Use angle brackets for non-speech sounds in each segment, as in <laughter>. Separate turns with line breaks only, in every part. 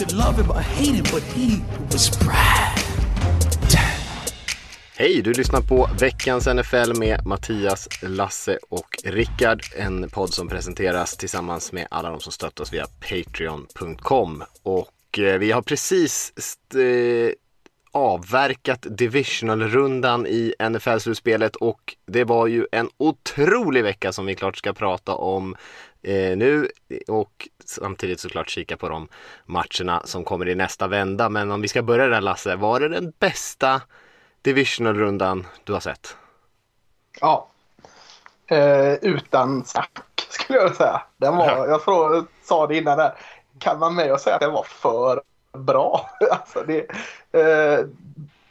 Could love him or hate him, but he was Brad.
Hej, du lyssnar på veckans NFL med Mattias, Lasse och Rickard. En podd som presenteras tillsammans med alla de som stöttar oss via Patreon.com. Och eh, vi har precis eh, avverkat divisional-rundan i NFL-slutspelet och det var ju en otrolig vecka som vi klart ska prata om eh, nu och samtidigt såklart kika på de matcherna som kommer i nästa vända. Men om vi ska börja där Lasse, var det den bästa divisional-rundan du har sett?
Ja. Eh, utan snack skulle jag säga. Den var,
Ja.
jag tror, sa det innan där. Kan man med och säga att den var för bra? <laughs> alltså det, eh,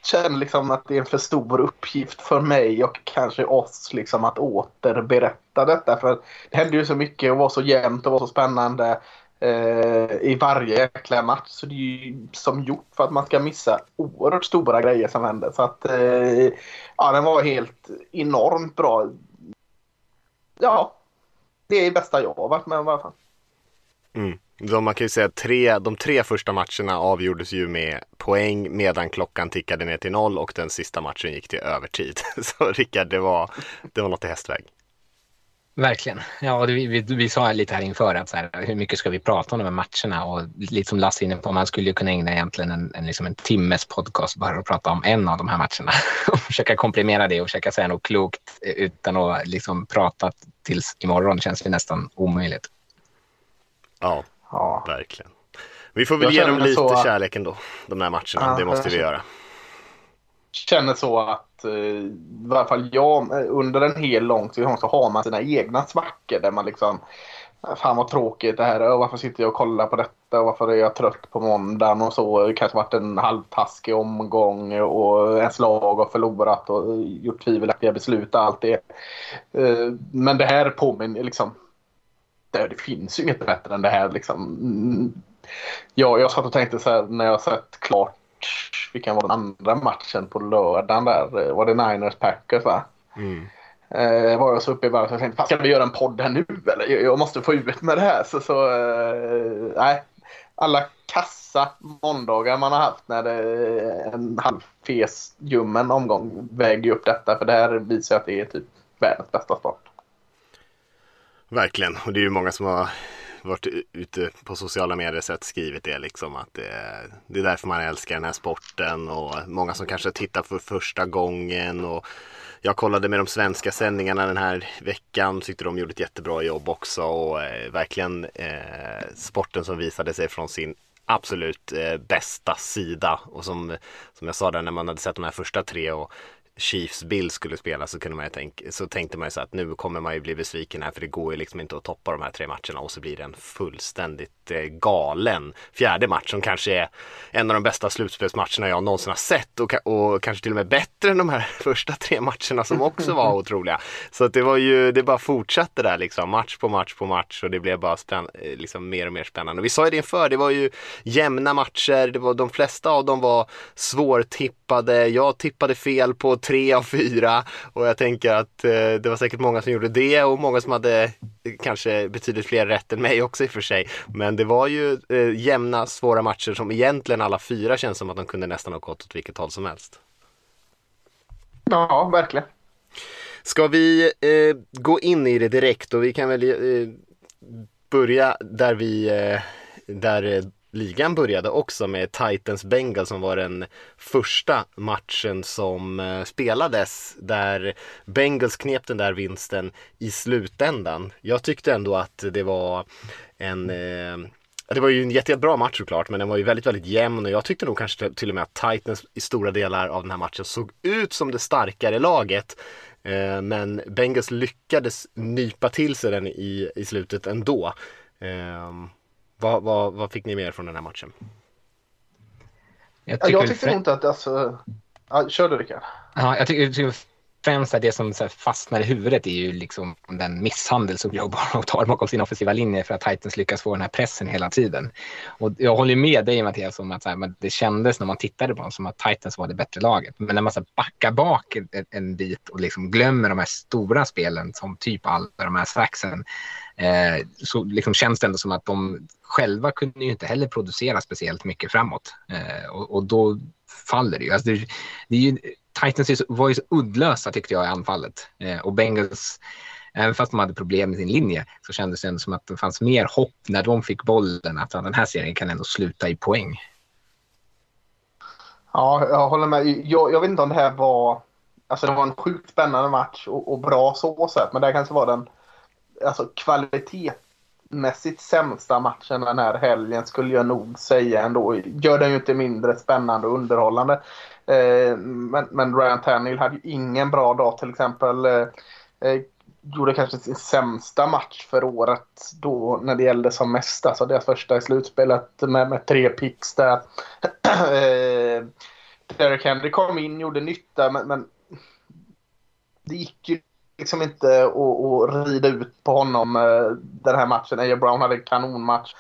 känner liksom att det är en för stor uppgift för mig och kanske oss liksom att återberätta detta. För det hände ju så mycket och var så jämnt och var så spännande eh, i varje jäkla match. Så det är ju som gjort för att man ska missa oerhört stora grejer som händer. Så att eh, ja, den var helt enormt bra. Ja, det är det bästa jag har varit med om i alla fall.
Mm. De, man kan ju säga att tre, de tre första matcherna avgjordes ju med poäng medan klockan tickade ner till noll och den sista matchen gick till övertid. <laughs> Så Rickard, det var, det var något i hästväg.
Verkligen. Ja, vi, vi, vi sa lite här inför att så här, hur mycket ska vi prata om de här matcherna och lite som Lasse inne på, man skulle ju kunna ägna egentligen en, en, liksom en timmes podcast bara att prata om en av de här matcherna <laughs> och försöka komprimera det och försöka säga något klokt utan att liksom prata tills imorgon känns det nästan omöjligt.
Ja,
Ja.
verkligen. Vi får väl
Jag
ge dem lite
så-
kärlek ändå, de här matcherna.
Ja,
det måste vi
jag-
göra.
känner så att eh, i varje fall jag eh, under en hel lång säsong så har man sina egna svackor där man liksom Fan vad tråkigt det här är. Och Varför sitter jag och kollar på detta? Och varför är jag trött på måndagen? Och så. Det kanske varit en halvtaskig omgång och ens lag har förlorat och eh, gjort tvivelaktiga beslut och allt det. Men det här påminner liksom. Det, det finns ju inget bättre än det här liksom. Mm. Ja, jag satt och tänkte så här när jag sett klart vilken var den andra matchen på lördagen där? Var det Niners Packers va?
Mm.
Eh, var jag så uppe i varv så jag tänkte, "Fan, ska vi göra en podd här nu eller? Jag- måste få ut med det här. Så, så eh, nej. Alla kassa måndagar man har haft när det är en halvfes ljummen omgång väger upp detta. För det här visar att det är typ världens bästa sport.
Verkligen, och det är ju många som har varit ute på sociala medier sett skrivit det liksom att det, det är därför man älskar den här sporten. Och många som kanske tittar för första gången. Och jag kollade med de svenska sändningarna den här veckan, tyckte de gjorde ett jättebra jobb också. Och eh, verkligen eh, sporten som visade sig från sin absolut eh, bästa sida. Och som, som jag sa där när man hade sett de här första tre och Chiefs Bill skulle spela så, kunde man ju tänk, så tänkte man ju så att nu kommer man ju bli besviken här för det går ju liksom inte att toppa de här tre matcherna och så blir det en fullständigt eh, galen fjärde match som kanske är en av de bästa slutspelsmatcherna jag någonsin har sett och, och kanske till och med bättre än de här <laughs> första tre matcherna som också var <laughs> otroliga. Så att det var ju, det bara fortsatte där liksom match på match på match och det blev bara spänn, eh, liksom mer och mer spännande. Och vi sa ju det inför, det var ju jämna matcher, det var, de flesta av dem var svårtippade. Jag tippade fel på tre av fyra och jag tänker att eh, det var säkert många som gjorde det och många som hade eh, kanske betydligt fler rätt än mig också i och för sig. Men det var ju eh, jämna, svåra matcher som egentligen alla fyra känns som att de kunde nästan ha gått åt vilket håll som helst.
Ja, verkligen.
Ska vi eh, gå in i det direkt och vi kan väl eh, börja där vi, eh, där eh, ligan började också med Titans Bengals som var den första matchen som eh, spelades där Bengals knep den där vinsten i slutändan. Jag tyckte ändå att det var en eh, det var ju en jättebra match såklart, men den var ju väldigt, väldigt jämn och jag tyckte nog kanske till och med att Titans i stora delar av den här matchen såg ut som det starkare laget. Eh, Men Bengals lyckades nypa till sig den i, i slutet ändå. Eh, vad, vad, vad fick ni mer från den här matchen?
Jag, tycker jag tyckte nog inte att... Alltså... Ja, kör du Rickard.
Ja, jag tycker främst det som så fastnar i huvudet är ju liksom den misshandel som Joe Barrow <laughs> tar bakom sin offensiva linje för att Titans lyckas få den här pressen hela tiden. Och jag håller med dig Mattias om att så här, det kändes när man tittade på dem som att Titans var det bättre laget. Men när man så backar bak en, en, bit och liksom glömmer de här stora spelen som typ alla de här saxen eh, så liksom känns det ändå som att de själva kunde ju inte heller producera speciellt mycket framåt. Eh, och, och, då faller det ju. Alltså det, det är ju Titans var ju så uddlösa tyckte jag i anfallet. Eh, och Bengals, även fast de hade problem med sin linje, så kändes det ändå som att det fanns mer hopp när de fick bollen. Att den här serien kan ändå sluta i poäng.
Ja, jag håller med. Jag, jag vet inte om det här var... Alltså det var en sjukt spännande match och, och bra så sett. Men det kanske var den alltså, kvalitetsmässigt sämsta matchen den här helgen skulle jag nog säga ändå. Gör den ju inte mindre spännande och underhållande. Eh, men, men Ryan Tannehill hade ju ingen bra dag till exempel. Eh, eh, gjorde kanske sin sämsta match för året då när det gällde som mest. Alltså deras första i slutspelet med, med tre picks där. <clears throat> Derek Henry kom in, gjorde nytta men, men det gick ju liksom inte att, rida ut på honom den här matchen. A.J. Brown hade en kanonmatch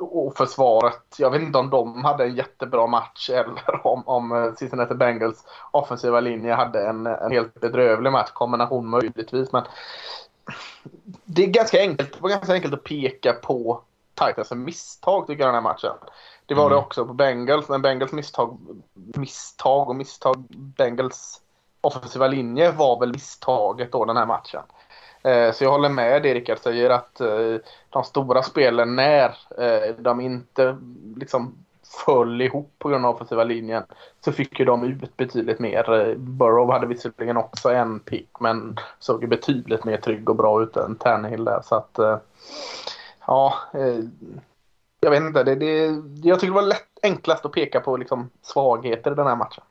och försvaret. Jag vet inte om de hade en jättebra match <laughs> eller om, om eh, Cincinnati Bengals offensiva linje hade en, en helt bedrövlig match. Kombination möjligtvis. Men det är ganska enkelt, det var ganska enkelt att peka på Titans misstag tycker jag den här matchen. Det var mm. det också på Bengals. Men Bengals misstag, misstag och misstag. Bengals offensiva linje var väl misstaget då den här matchen. Eh, så jag håller med det Rickard säger att eh, de stora spelen när eh, de inte liksom föll ihop på grund av offensiva linjen så fick ju de ut betydligt mer. Burrow hade visserligen också en pick men såg ju betydligt mer trygg och bra ut än Tannehill där. Så att ja, jag vet inte. Det, det, jag tycker det var lätt, enklast att peka på liksom svagheter i den här matchen.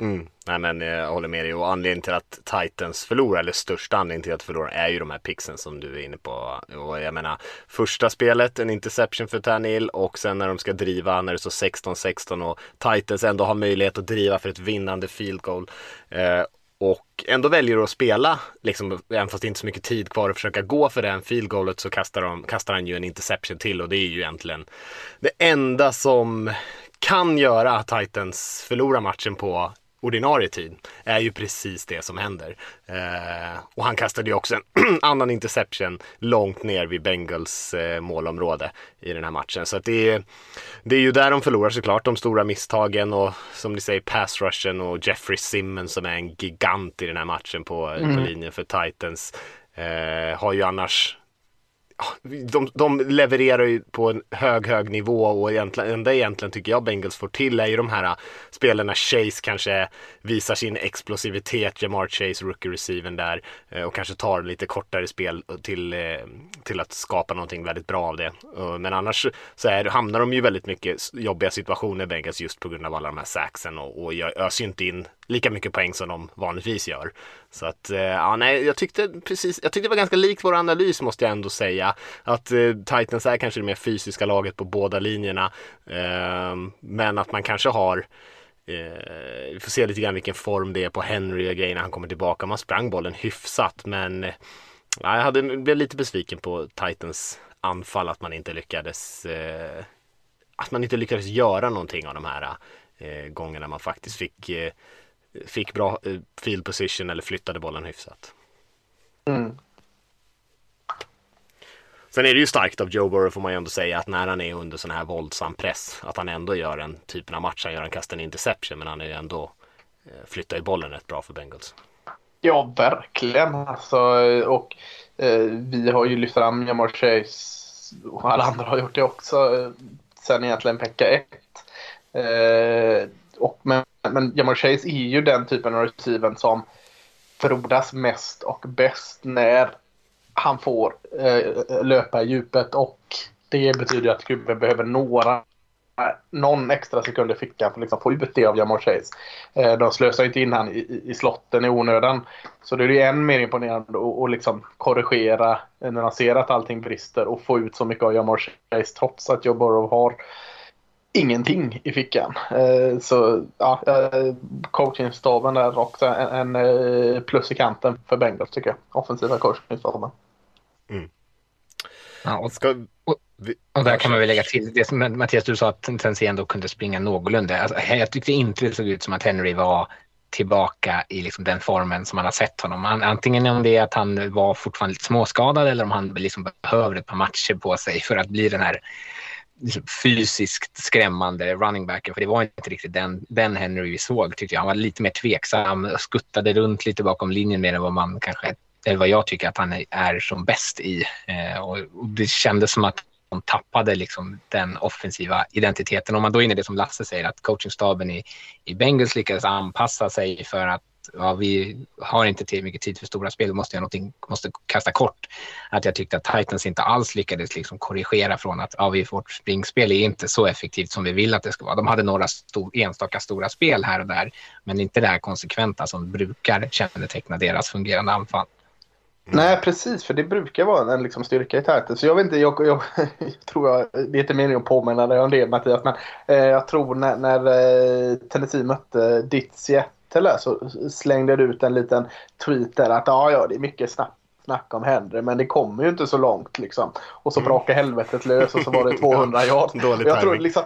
Mm. Nej men jag håller med dig och anledningen till att Titans förlorar, eller största anledningen till att förlora är ju de här pixen som du är inne på. Och jag menar, första spelet en interception för Tannehill och sen när de ska driva när det står 16-16 och Titans ändå har möjlighet att driva för ett vinnande field goal. Eh, och ändå väljer att spela, liksom, även fast det inte är så mycket tid kvar att försöka gå för den field goalet så kastar, de, kastar han ju en interception till och det är ju egentligen det enda som kan göra att Titans förlorar matchen på ordinarie tid är ju precis det som händer. Eh, och han kastade ju också en <clears throat> annan interception långt ner vid Bengals eh, målområde i den här matchen. Så att det, är, det är ju där de förlorar såklart, de stora misstagen och som ni säger pass rushen och Jeffrey Simmons som är en gigant i den här matchen på, mm. på linjen för Titans. Eh, har ju annars de, de levererar ju på en hög, hög nivå och egentligen, enda egentligen tycker jag Bengals får till är ju de här äh, spelarna spelen när Chase kanske visar sin explosivitet, Jamar Chase, rookie receiven där eh, och kanske tar lite kortare spel till, eh, till att skapa någonting väldigt bra av det. Eh, men annars så är, hamnar de ju väldigt mycket jobbiga situationer Bengals just på grund av alla de här saxen och, och jag öser ju inte in lika mycket poäng som de vanligtvis gör. Så att, ja nej, jag tyckte precis, jag tyckte det var ganska likt vår analys måste jag ändå säga. Att eh, Titans är kanske det mer fysiska laget på båda linjerna. Eh, men att man kanske har Eh, vi får se lite grann vilken form det är på Henry och grejer när han kommer tillbaka. Man sprang bollen hyfsat men eh, jag hade, blev lite besviken på Titans anfall att man inte lyckades eh, att man inte lyckades göra någonting av de här eh, gångerna man faktiskt fick eh, fick bra eh, field position eller flyttade bollen hyfsat. Mm. Sen är det ju starkt av Joe Burrow får man ju ändå säga att när han är under sån här våldsam press att han ändå gör en typen av match. Han gör en kastar en interception men han är ju ändå eh, flyttar ju bollen rätt bra för Bengals.
Ja, verkligen. Alltså, och eh, vi har ju lyft fram Jamar Chase och alla andra har gjort det också eh, sen egentligen vecka ett. Eh, och, men men Jamar Chase är ju den typen av receiven som frodas mest och bäst när han får eh, löpa i djupet och det betyder att Gubbe behöver några någon extra sekund i fickan för att liksom få ut det av Jamar Chase. Eh, de slösar inte in han i, i slotten i onödan. Så det är ju än mer imponerande att liksom korrigera när man ser att allting brister och få ut så mycket av Jamar Chase trots att Joe Burrow har ingenting i fickan. Eh, så ja, eh, coachingstaben är också en, en eh, plus i kanten för Bengals tycker jag. Offensiva coachingstaben.
Mm. Ja, och,
Ska,
och, och där kan man väl lägga till det som Mattias, du sa att Tennessee ändå kunde springa någorlunda. Alltså, jag tyckte inte det såg ut som att Henry var tillbaka i liksom den formen som man har sett honom. Antingen om det är att han var fortfarande lite småskadad eller om han liksom behöver ett par matcher på sig för att bli den här liksom fysiskt skrämmande running backen. För det var inte riktigt den, den Henry vi såg tyckte jag. Han var lite mer tveksam, skuttade runt lite bakom linjen mer än vad man kanske eller vad jag tycker att han är som bäst i. Eh, och, och det kändes som att de tappade liksom den offensiva identiteten. Om man då är inne i det som Lasse säger, att coachingstaben i, i Bengals lyckades anpassa sig för att ja, vi har inte tillräckligt mycket tid för stora spel, vi måste, göra måste kasta kort. Att jag tyckte att Titans inte alls lyckades liksom korrigera från att ja, vi, vårt springspel är inte så effektivt som vi vill att det ska vara. De hade några stor, enstaka stora spel här och där, men inte det här konsekventa som brukar känneteckna deras fungerande anfall.
Mm. Nej, precis. För det brukar vara en liksom, styrka i Titans. Så jag vet inte, jag, jag, jag tror jag, det är inte meningen att påminna dig om det Mattias, men eh, jag tror när, när eh, Tennessee mötte ditt Seattle så slängde du ut en liten tweet där att ja, ja, det är mycket snack, snack om Henry, men det kommer ju inte så långt liksom. Och så mm. brakade helvetet lös och så var det <laughs> 200 yard.
jag tror
liksom,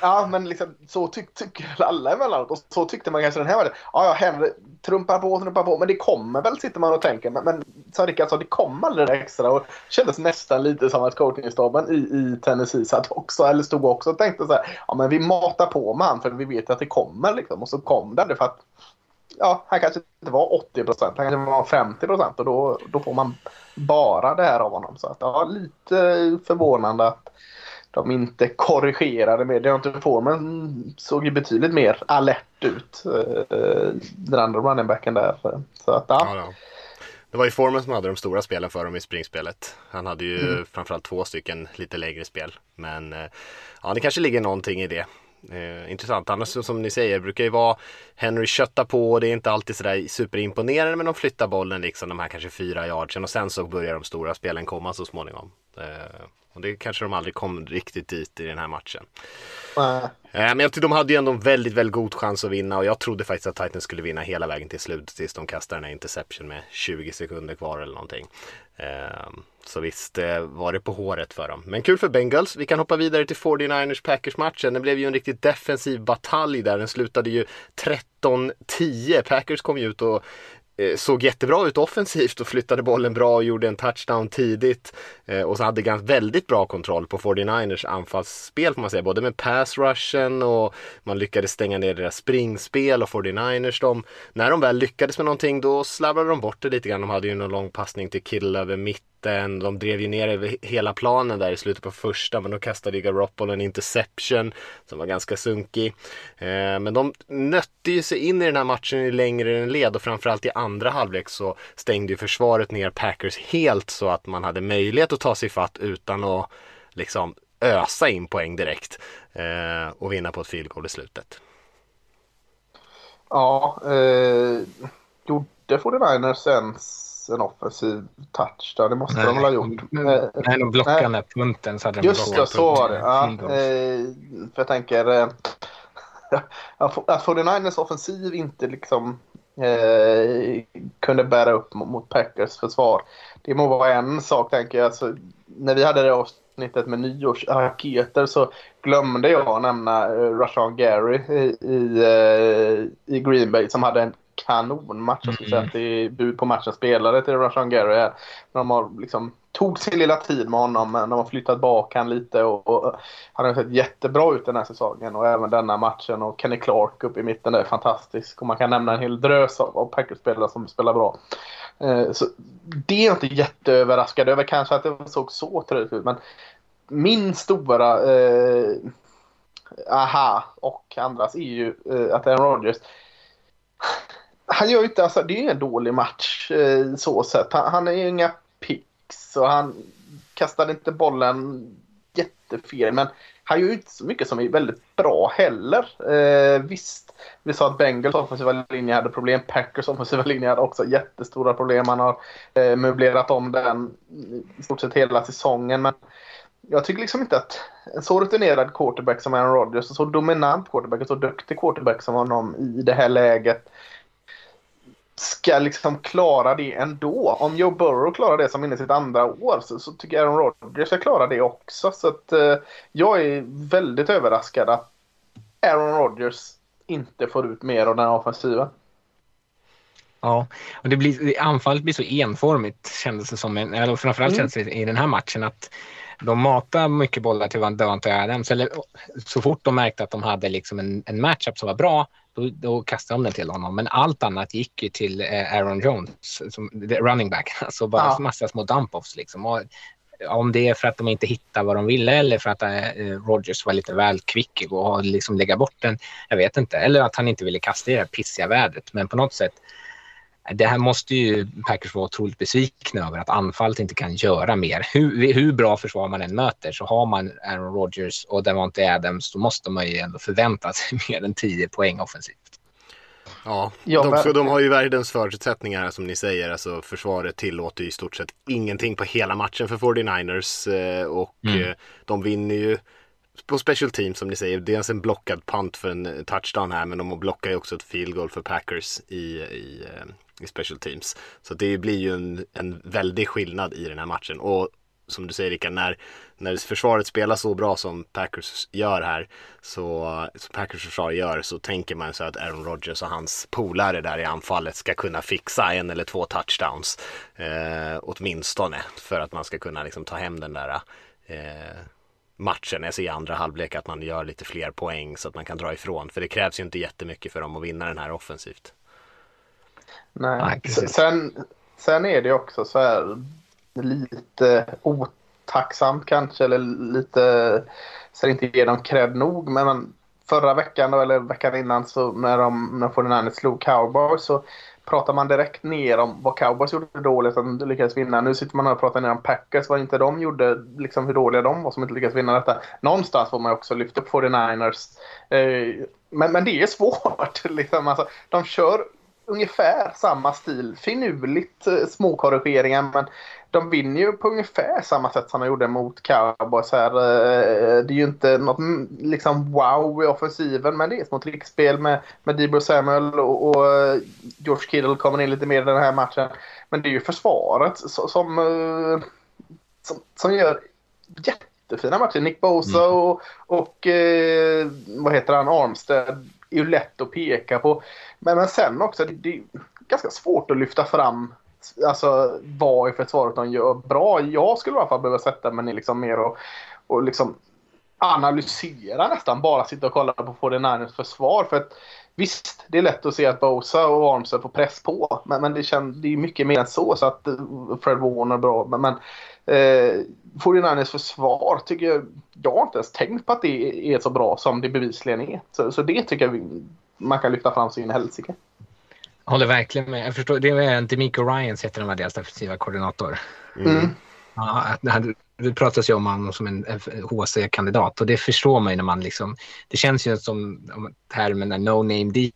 Ja, men liksom, så tycker tyck alla emellanåt. Och så tyckte man kanske den här var det. Ja, ja, Henry trumpar på, trumpar på. Men det kommer väl, sitter man och tänker. Men, men som Rickard sa, det kom aldrig det extra. Och det kändes nästan lite som att coachingstaben i, i Tennessee satt också, eller stod också och tänkte så här. Ja, men vi matar på med han för vi vet att det kommer liksom. Och så kom det aldrig för att ja, han kanske inte var 80 procent, han kanske var 50 procent och då, då får man bara det här av honom. Så att, ja, lite förvånande att de inte korrigerade med. Deontay Foreman såg ju betydligt mer alert ut. Eh, den andra running backen där. Så att, ja.
ja det var ju Foreman som hade de stora spelen för dem i springspelet. Han hade ju mm. framförallt två stycken lite längre spel. Men eh, ja, det kanske ligger någonting i det. Eh, intressant. Annars som ni säger brukar ju vara Henry kötta på. Det är inte alltid sådär superimponerande men de flyttar bollen liksom de här kanske fyra yardsen och sen så börjar de stora spelen komma så småningom. Eh, och det kanske de aldrig kom riktigt dit i den här matchen.
Äh.
Men jag tyckte de hade ju ändå en väldigt, väldigt god chans att vinna och jag trodde faktiskt att Titans skulle vinna hela vägen till slut tills de kastade den här interception med 20 sekunder kvar eller någonting. Ehm, så visst var det på håret för dem. Men kul för Bengals. Vi kan hoppa vidare till 49ers Packers matchen. Det blev ju en riktigt defensiv batalj där. Den slutade ju 13-10. Packers kom ju ut och Eh, Eh, såg jättebra ut offensivt och flyttade bollen bra och gjorde en touchdown tidigt. Eh, och så hade ganska väldigt bra kontroll på 49ers anfallsspel får man säga. Både med pass rushen och man lyckades stänga ner deras springspel och 49ers de, när de väl lyckades med någonting då slarvade de bort det lite grann. De hade ju någon lång passning till Kittle över mitt mitten. De drev ju ner över hela planen där i slutet på första men då kastade ju Garoppolo en interception som var ganska sunkig. Eh, men de nötte ju sig in i den här matchen i längre än led och framförallt i andra halvlek så stängde ju försvaret ner Packers helt så att man hade möjlighet att ta sig fatt utan att liksom ösa in poäng direkt eh, och vinna på ett field goal i slutet.
Ja, eh, gjorde 49ers ens en offensiv touch där. Det måste nej, de väl ha gjort.
Nej, de blockade nej. punten. Så hade de
Just det, så var det. Ja, eh, för jag tänker eh, <laughs> att 49ers offensiv inte liksom eh, kunde bära upp mot Packers försvar. Det må vara en sak tänker jag. Alltså, när vi hade det avsnittet med nyårsraketer så glömde jag nämna Rashawn Gary i, i, i Green Bay som hade en kanonmatch. Jag skulle säga att det är bud på matchen spelare till Rashan Gary här. De har liksom tog sin lilla tid med honom men de har flyttat bak han lite och, och han har sett jättebra ut den här säsongen och även denna matchen och Kenny Clark uppe i mitten är fantastisk och man kan nämna en hel drös av, av Packers-spelare som spelar bra. Eh, så det är jag inte jätteöverraskad över kanske att det såg så trött ut men min stora eh, aha och andras är ju eh, att Aaron Rodgers han gör ju inte, alltså det är ingen dålig match eh, så sett. Han, han är ju inga picks och han kastade inte bollen jättefel. Men han gör ju inte så mycket som är väldigt bra heller. Eh, visst, vi sa att Bengals offensiva linje hade problem. Packers offensiva linje hade också jättestora problem. Han har eh, möblerat om den i stort sett hela säsongen. Men jag tycker liksom inte att en så rutinerad quarterback som Aaron Rodgers, en så dominant quarterback, en så duktig quarterback som honom i det här läget ska liksom klara det ändå. Om Joe Burrow klarar det som inne sitt andra år så, så tycker jag Aaron Rodgers ska klara det också. Så att eh, jag är väldigt överraskad att Aaron Rodgers inte får ut mer av den här offensiven.
Ja, och det blir, anfallet blir så enformigt kändes det som, eller framförallt mm. kändes det i den här matchen att de matar mycket bollar till Davante Adams. Eller, så fort de märkte att de hade liksom en, en matchup som var bra, då, då kastade de den till honom. Men allt annat gick ju till eh, Aaron Jones, som, running back. <laughs> Alltså bara ja. massa små dump-offs. Liksom. Och, om det är för att de inte hittade vad de ville eller för att eh, Rogers var lite väl kvick och liksom lägga bort den. Jag vet inte. Eller att han inte ville kasta i det här pissiga vädret. Men på något sätt det här måste ju Packers vara otroligt besvikna över att anfallet inte kan göra mer. Hur, hur bra försvar man än möter så har man Aaron Rodgers och Devontae Adams då måste man ju ändå förvänta sig <laughs> mer än 10 poäng offensivt.
Ja, de, de har ju världens förutsättningar som ni säger. Alltså försvaret tillåter ju i stort sett ingenting på hela matchen för 49ers eh, och mm. Eh, de vinner ju på special team som ni säger, dels en blockad punt för en touchdown här men de blockar ju också ett field goal för Packers i, i, eh, i special teams. Så det blir ju en, en väldig skillnad i den här matchen. Och som du säger Rickard, när, när försvaret spelar så bra som Packers gör här, så, som Packers försvar gör, så tänker man så att Aaron Rodgers och hans polare där i anfallet ska kunna fixa en eller två touchdowns. Eh, åtminstone för att man ska kunna liksom ta hem den där eh, matchen, alltså i andra halvlek, att man gör lite fler poäng så att man kan dra ifrån. För det krävs ju inte jättemycket för dem att vinna den här offensivt.
Nej, sen, sen är det också så här lite otacksamt kanske eller lite så inte ger dem cred nog. Men förra veckan då, eller veckan innan så när de när 49 slog Cowboys så pratar man direkt ner om vad Cowboys gjorde dåligt att de lyckades vinna. Nu sitter man och pratar ner om Packers, vad inte de gjorde, liksom hur dåliga de var som inte lyckades vinna detta. Någonstans får man också lyfta upp 49ers. Eh, men, men det är svårt. <laughs> Liksom. Alltså, de kör ungefär samma stil. Finurligt eh, små korrigeringar men de vinner ju på ungefär samma sätt som de gjorde mot Cowboys här. Eh, det är ju inte något mm, liksom wow i offensiven men det är små trickspel med, med Debo Samuel och, och eh, George Kittle kommer in lite mer i den här matchen. Men det är ju försvaret som, som, som, gör jättefina matcher. Nick Bosa mm. och, och vad heter han, Armstead är ju lätt att peka på. Men, men sen också, det, det är ganska svårt att lyfta fram alltså, vad i försvaret de gör bra. Jag skulle i alla fall behöva sätta mig liksom mer och, och liksom analysera nästan. Bara sitta och kolla på 49ers försvar. För att, visst, det är lätt att se att Bosa och Armstead får press på. Men, men det, känd, det är mycket mer än så. Så att uh, Fred Warner bra. Men, men eh, 49ers försvar tycker jag, jag har inte ens tänkt på att det är så bra som det bevisligen är. Så, så det tycker jag vi, man kan lyfta fram sin helsike.
Jag håller verkligen med. Jag förstår, det är Demico Ryans heter den var deras defensiva koordinator. Mm. Ja, det pratas ju om honom som en HC-kandidat och det förstår man ju när man liksom, det känns ju som termen no name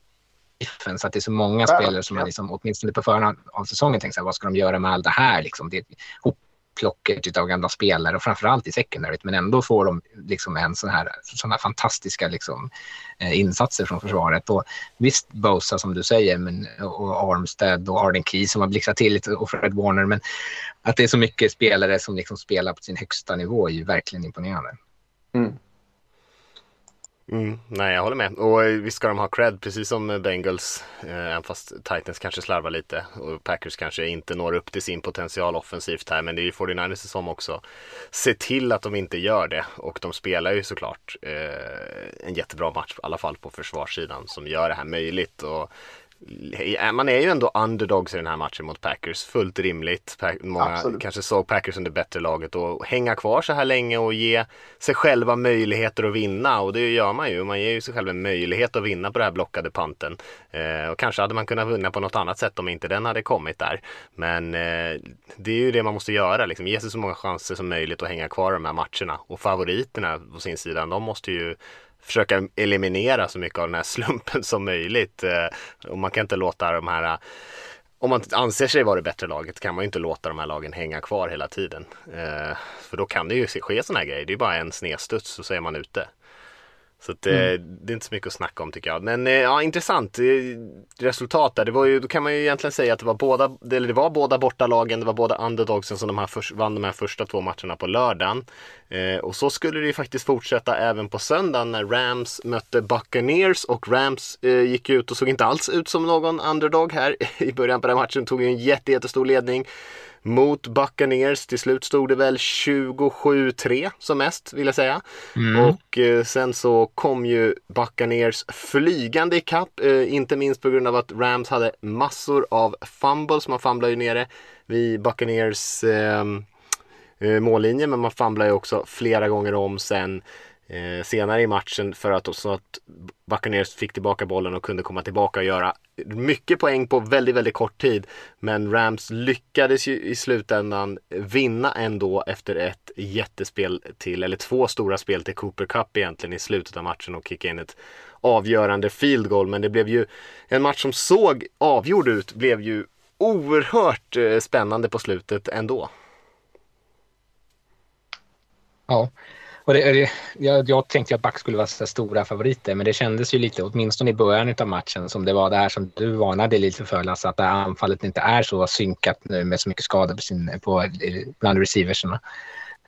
defense, att det är så många spelare som man liksom, åtminstone på förhand av säsongen tänker så här, vad ska de göra med allt det här liksom? Det är plocket av gamla spelare och framförallt i secondaryt men ändå får de liksom en sån här, såna här fantastiska liksom, eh, insatser från försvaret. Och visst Bosa som du säger men, och Armstead och Arden Key som har blixtrat till lite och Fred Warner men att det är så mycket spelare som liksom spelar på sin högsta nivå är ju verkligen imponerande. Mm.
Mm, nej, jag håller med. Och eh, visst ska de ha cred, precis som Bengals, eh, även fast Titans kanske slarvar lite och Packers kanske inte når upp till sin potential offensivt här. Men det är ju 49ers som också ser till att de inte gör det. Och de spelar ju såklart eh, en jättebra match, i alla fall på försvarssidan, som gör det här möjligt. Och man är ju ändå underdogs i den här matchen mot Packers. Fullt rimligt. Många Absolut. kanske såg Packers som det bättre laget och hänga kvar så här länge och ge sig själva möjligheter att vinna. Och det gör man ju. Man ger ju sig själv en möjlighet att vinna på den här blockade panten. Eh, och kanske hade man kunnat vinna på något annat sätt om inte den hade kommit där. Men eh, det är ju det man måste göra. Liksom. Ge sig så många chanser som möjligt att hänga kvar i de här matcherna. Och favoriterna på sin sida, de måste ju försöka eliminera så mycket av den här slumpen som möjligt. Eh, och man kan inte låta de här eh, om man anser sig vara det bättre laget kan man ju inte låta de här lagen hänga kvar hela tiden. Eh, för då kan det ju ske sådana här grejer. Det är bara en snedstuds så är man ute. Så att, eh, mm. det är inte så mycket att snacka om tycker jag. Men eh, ja, intressant resultat där. Det var ju, då kan man ju egentligen säga att det var båda, eller det var båda bortalagen, det var båda underdogsen som de här för, vann de här första två matcherna på lördagen. Eh, och så skulle det ju faktiskt fortsätta även på söndagen när Rams mötte Buccaneers och Rams eh, gick ut och såg inte alls ut som någon underdog här <laughs> i början på den matchen. Tog ju en jätte, jättestor ledning mot Buccaneers. Till slut stod det väl 27-3 som mest vill jag säga. Mm. Och eh, sen så kom ju Buccaneers flygande ikapp. Eh, inte minst på grund av att Rams hade massor av fumbles. Man famlade ju nere vid Buccaneers ehm, eh, mållinje men man famlade ju också flera gånger om sen eh, senare i matchen för att, så att Buccaneers fick tillbaka bollen och kunde komma tillbaka och göra mycket poäng på väldigt, väldigt kort tid. Men Rams lyckades ju i slutändan vinna ändå efter ett jättespel till, eller två stora spel till Cooper Cup egentligen i slutet av matchen och kicka in ett avgörande field goal. Men det blev ju en match som såg avgjord ut, blev ju oerhört eh, spännande på slutet ändå.
Ja, och det, det, jag, jag tänkte att Back skulle vara så stora favoriter, men det kändes ju lite, åtminstone i början av matchen, som det var det här som du varnade lite för, Lasse, att det här anfallet inte är så synkat nu med så mycket skador på sin, på, bland receiverserna.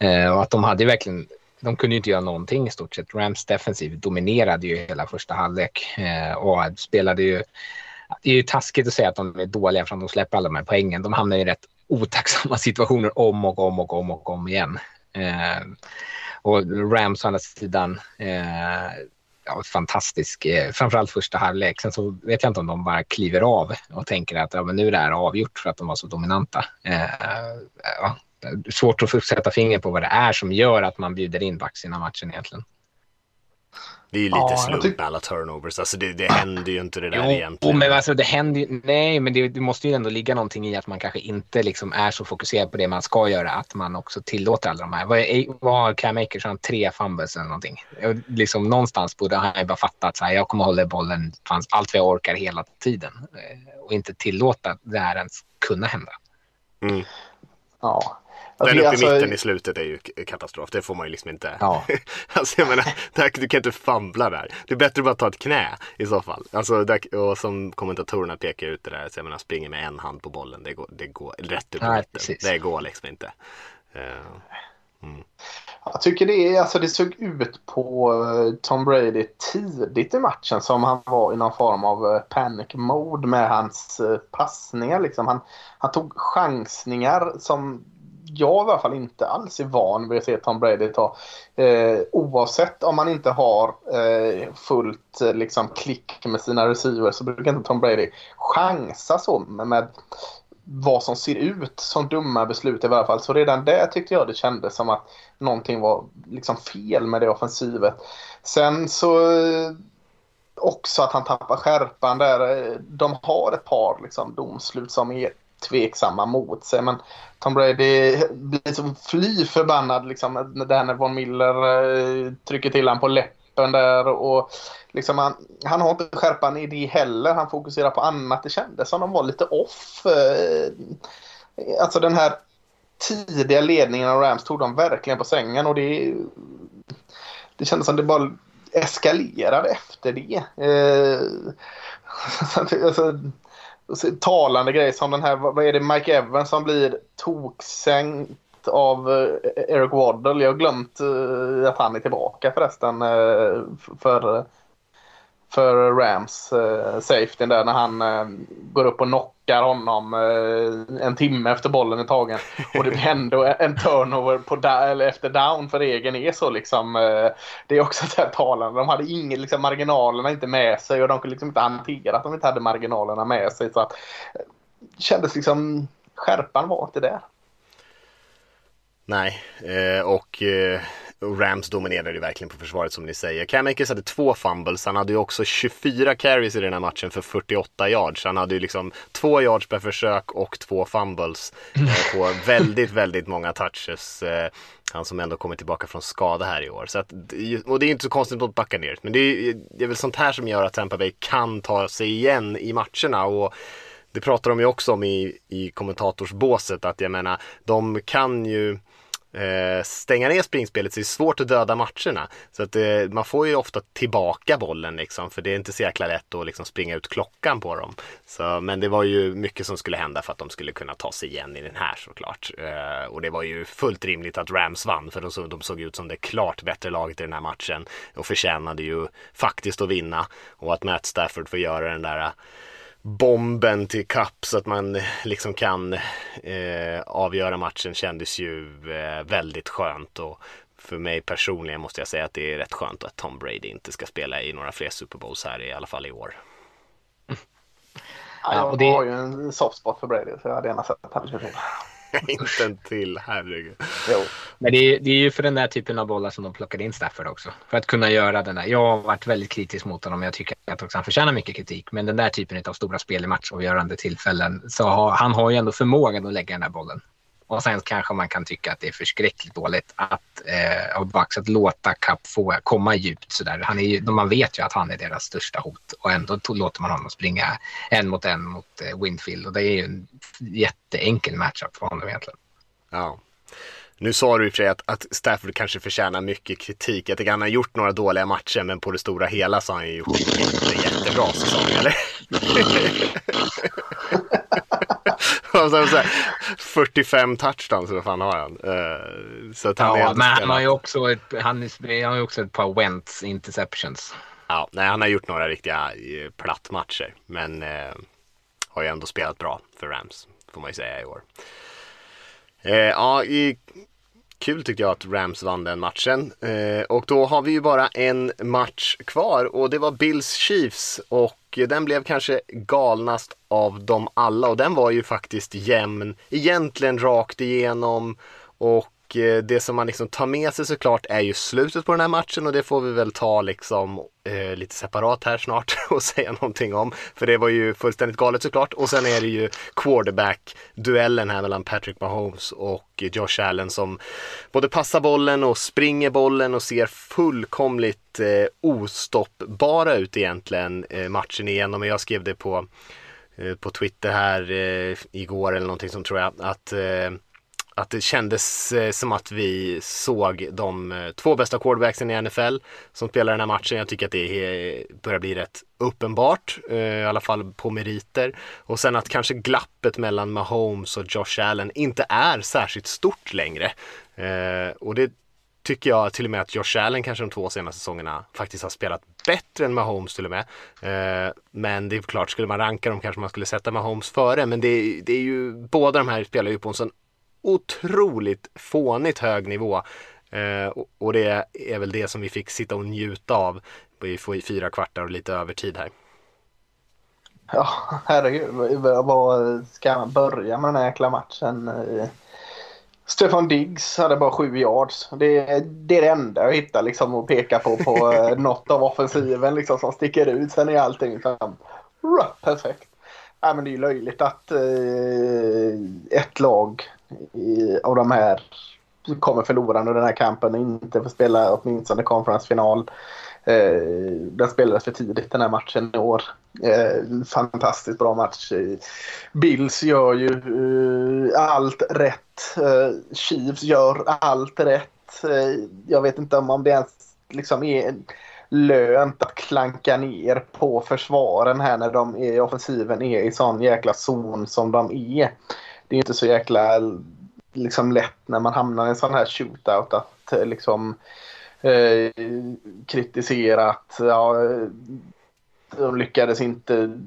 Eh, och att de hade verkligen, de kunde ju inte göra någonting i stort sett. Rams defensiv dominerade ju hela första halvlek eh, och spelade ju det är ju taskigt att säga att de är dåliga för att de släpper alla de här poängen. De hamnar i rätt otacksamma <laughs> situationer om och om och om och om igen. Eh, och Rams å andra sidan, eh, ja, fantastisk, eh, framförallt första halvlek. Sen så vet jag inte om de bara kliver av och tänker att ja, men nu är det här avgjort för att de var så dominanta. Eh, ja, svårt att sätta finger på vad det är som gör att man bjuder in Bucks innan matchen egentligen.
Det är ju lite ja, slump med alla turnovers. Alltså det, det händer ju inte det där jo, egentligen.
men alltså det händer ju, nej, men det, det, måste ju ändå ligga någonting i att man kanske inte liksom är så fokuserad på det man ska göra. Att man också tillåter alla de här. Vad, vad har Cam Akers? Han tre fumbles eller någonting. Liksom, någonstans borde han ju bara fatta att så här, jag kommer hålla bollen allt vad jag orkar hela tiden. Eh, och inte tillåta det här ens kunna hända.
Mm. Ja, den uppe alltså, i mitten i slutet är ju katastrof. Det får man ju liksom inte. Ja. <laughs> alltså jag menar, där, du kan inte famla där. Det är bättre att bara ta ett knä i så fall. Alltså, där, och som kommentatorerna pekar ut det där, så jag menar, springer med en hand på bollen. Det går, det går rätt upp Nej, Det går liksom inte. Uh,
mm. Jag tycker det, är, alltså det såg ut på eh, Tom Brady tidigt i matchen som han var i någon form av eh, panic mode med hans passningar. Liksom. Han, han tog chansningar som jag i alla fall inte alls är van vid att se Tom Brady ta. Eh, oavsett om man inte har eh, fullt eh, liksom, klick med sina receivers så brukar inte Tom Brady chansa så med, med vad som ser ut som dumma beslut i alla fall. Så redan där tyckte jag det kändes som att någonting var liksom fel med det offensivet. Sen så eh, också att han tappar skärpan där. Eh, de har ett par liksom, domslut som är tveksamma mot sig. Men Tom Brady blir så fly förbannad liksom, där när Von Miller eh, trycker till honom på läppen där. Och liksom han, han har inte skärpan i det heller. Han fokuserar på annat. Det kändes som de var lite off. Eh, alltså den här tidiga ledningen av Rams tog de verkligen på sängen. Och det, det kändes som det bara eskalerade efter det. Eh, <laughs> alltså, talande grej som den här, vad är det, Mike Evans som blir toksänkt av eh, Eric Waddle. Jag har glömt eh, att han är tillbaka förresten eh, för, för Rams eh, safety där när han eh, går upp och knockar honom eh, en timme efter bollen är tagen. Och det blir ändå en turnover på eller efter down för egen är så liksom. Eh, det är också så här talande. De hade ingen, liksom, marginalerna inte med sig och de kunde liksom inte hantera att de inte hade marginalerna med sig. Så att, eh, kändes liksom, skärpan var inte där.
Nej, eh, eh och Rams dominerade ju verkligen på försvaret som ni säger. Cam Akers hade två fumbles, han hade ju också 24 carries i den här matchen för 48 yards. Han hade ju liksom två yards per försök och två fumbles eh, på <laughs> väldigt, väldigt många touches. Eh, han som ändå kommer tillbaka från skada här i år. Så att, och det är inte så konstigt mot Buccaneers, men det är, det är väl sånt här som gör att Tampa Bay kan ta sig igen i matcherna. Och det pratar de ju också om i, i kommentatorsbåset att jag menar, de kan ju eh, stänga ner springspelet så det är svårt att döda matcherna. Så att eh, man får ju ofta tillbaka bollen liksom för det är inte så jäkla lätt att liksom springa ut klockan på dem. Så, men det var ju mycket som skulle hända för att de skulle kunna ta sig igen i den här såklart. Eh, och det var ju fullt rimligt att Rams vann för de, så, de såg ut som det klart bättre laget i den här matchen och förtjänade ju faktiskt att vinna och att Matt Stafford får göra den där bomben till kapp så att man liksom kan eh, avgöra matchen kändes ju eh, väldigt skönt och för mig personligen måste jag säga att det är rätt skönt att Tom Brady inte ska spela i några fler Super Bowls här i alla fall i år.
Ja, jag det... har ju en soft spot för Brady så jag hade gärna sett att han skulle <laughs>
inte en till, herregud.
Jo. Men det är, det är ju för den där typen av bollar som de plockade in Stafford också. För att kunna göra den där. Jag har varit väldigt kritisk mot honom. Jag tycker att också han förtjänar mycket kritik. Men den där typen av stora spel i matchavgörande tillfällen. Så har, han har ju ändå förmågan att lägga den där bollen. Och sen kanske man kan tycka att det är förskräckligt dåligt att, eh, av Bucks att låta Cup få komma djupt sådär. Han är ju, man vet ju att han är deras största hot och ändå låter man honom springa en mot en mot eh, Winfield och det är ju en jätteenkel matchup för honom egentligen.
Ja. Nu sa du i och för sig att, att Stafford kanske förtjänar mycket kritik. Jag tycker han har gjort några dåliga matcher men på det stora hela så har han ju gjort en jättebra säsong, eller? <laughs> 45 touchdowns, vad fan har han? Uh,
så att han ja, men han har ju också ett, han, han har också ett par Wentz interceptions.
Ja, nej, han har gjort några riktiga eh, plattmatcher, men uh, har ju ändå spelat bra för Rams, får man ju säga i år. Uh, ja, i, kul tyckte jag att Rams vann den matchen. Eh, och då har vi ju bara en match kvar och det var Bills Chiefs och den blev kanske galnast av dem alla och den var ju faktiskt jämn, egentligen rakt igenom och och eh, det som man liksom tar med sig såklart är ju slutet på den här matchen och det får vi väl ta liksom eh, lite separat här snart <laughs> och säga någonting om. För det var ju fullständigt galet såklart. Och sen är det ju quarterback-duellen här mellan Patrick Mahomes och Josh Allen som både passar bollen och springer bollen och ser fullkomligt eh, ostoppbara ut egentligen eh, matchen igenom. Jag skrev det på, eh, på Twitter här eh, igår eller någonting som tror jag att eh, att det kändes eh, som att vi såg de eh, två bästa quarterbacksen i NFL som spelar den här matchen. Jag tycker att det börjar bli rätt uppenbart, eh, i alla fall på meriter. Och sen att kanske glappet mellan Mahomes och Josh Allen inte är särskilt stort längre. Och det tycker jag till och med att Josh Allen kanske de två senaste säsongerna faktiskt har spelat bättre än Mahomes till och med. men det är klart, skulle man ranka dem kanske man skulle sätta Mahomes före. Men det, det är ju, båda de här spelar ju på en sån otroligt fånigt hög nivå. Eh, och, det är väl det som vi fick sitta och njuta av i fyra kvartar och lite övertid här.
Ja, herregud. Var ska man börja med den här jäkla matchen? Stefan Diggs hade bara sju yards. Det, det är det enda jag hittar liksom att peka på på <laughs> eh, något av offensiven liksom, som sticker ut. Sen är allting liksom, perfekt. Ja, men det är ju löjligt att eh, ett lag i, av de här kommer förlorande den här kampen och inte får spela åtminstone konferensfinal. Eh, den spelades för tidigt den här matchen i år. Eh, fantastiskt bra match. Bills gör ju eh, allt rätt. Eh, Chiefs gör allt rätt. Eh, jag vet inte om, om det ens liksom är lönt att klanka ner på försvaren här när de är, offensiven är i sån jäkla zon som de är det är inte så jäkla liksom, lätt när man hamnar i en sån här shootout att eh, liksom eh, kritisera att ja, eh, de lyckades inte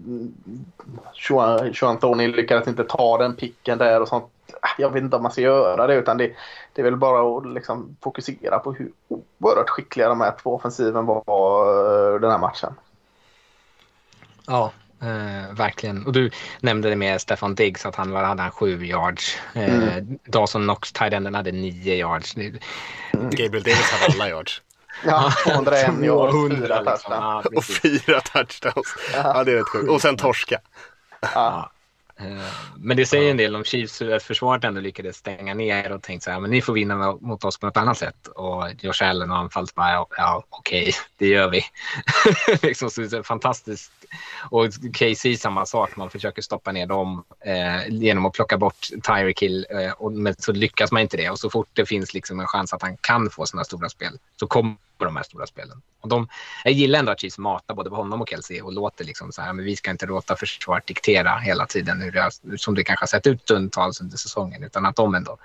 Joan Tony lyckades inte ta den picken där och sånt. Ah, jag vet inte om man ska göra det utan det, det är väl bara att liksom fokusera på hur oerhört skickliga de här två offensiven var eh, den här matchen.
Ja, Eh, verkligen. Och du nämnde det med Stefan Diggs att han hade han sju yards. Eh, mm. Dawson Knox, tight hade nio yards. Mm.
Gabriel Davis hade alla yards.
Ja, 201 <laughs> yards, fyra
liksom. touchdowns. och fyra touchdowns. Ja, det är rätt sjukt. Och sen torska.
Ja. Eh, men det säger en del om Chiefs hur försvaret ändå lyckades stänga ner och tänkt så här, men ni får vinna mot oss på något annat sätt. Och Josh Allen och anfalls bara, ja, ja okej, det gör vi. <laughs> liksom, så det är fantastiskt. Och KC samma sak, man försöker stoppa ner dem eh, genom att plocka bort Tyreek Hill. Eh, och, men så lyckas man inte det. Och så fort det finns liksom en chans att han kan få sina stora spel så kommer de här stora spelen. Och de, jag gillar ändå att Chiefs matar både på honom och Kelsey och låter liksom så här, men vi ska inte låta försvaret diktera hela tiden hur det, som det kanske har sett ut stundtals under säsongen, utan att de ändå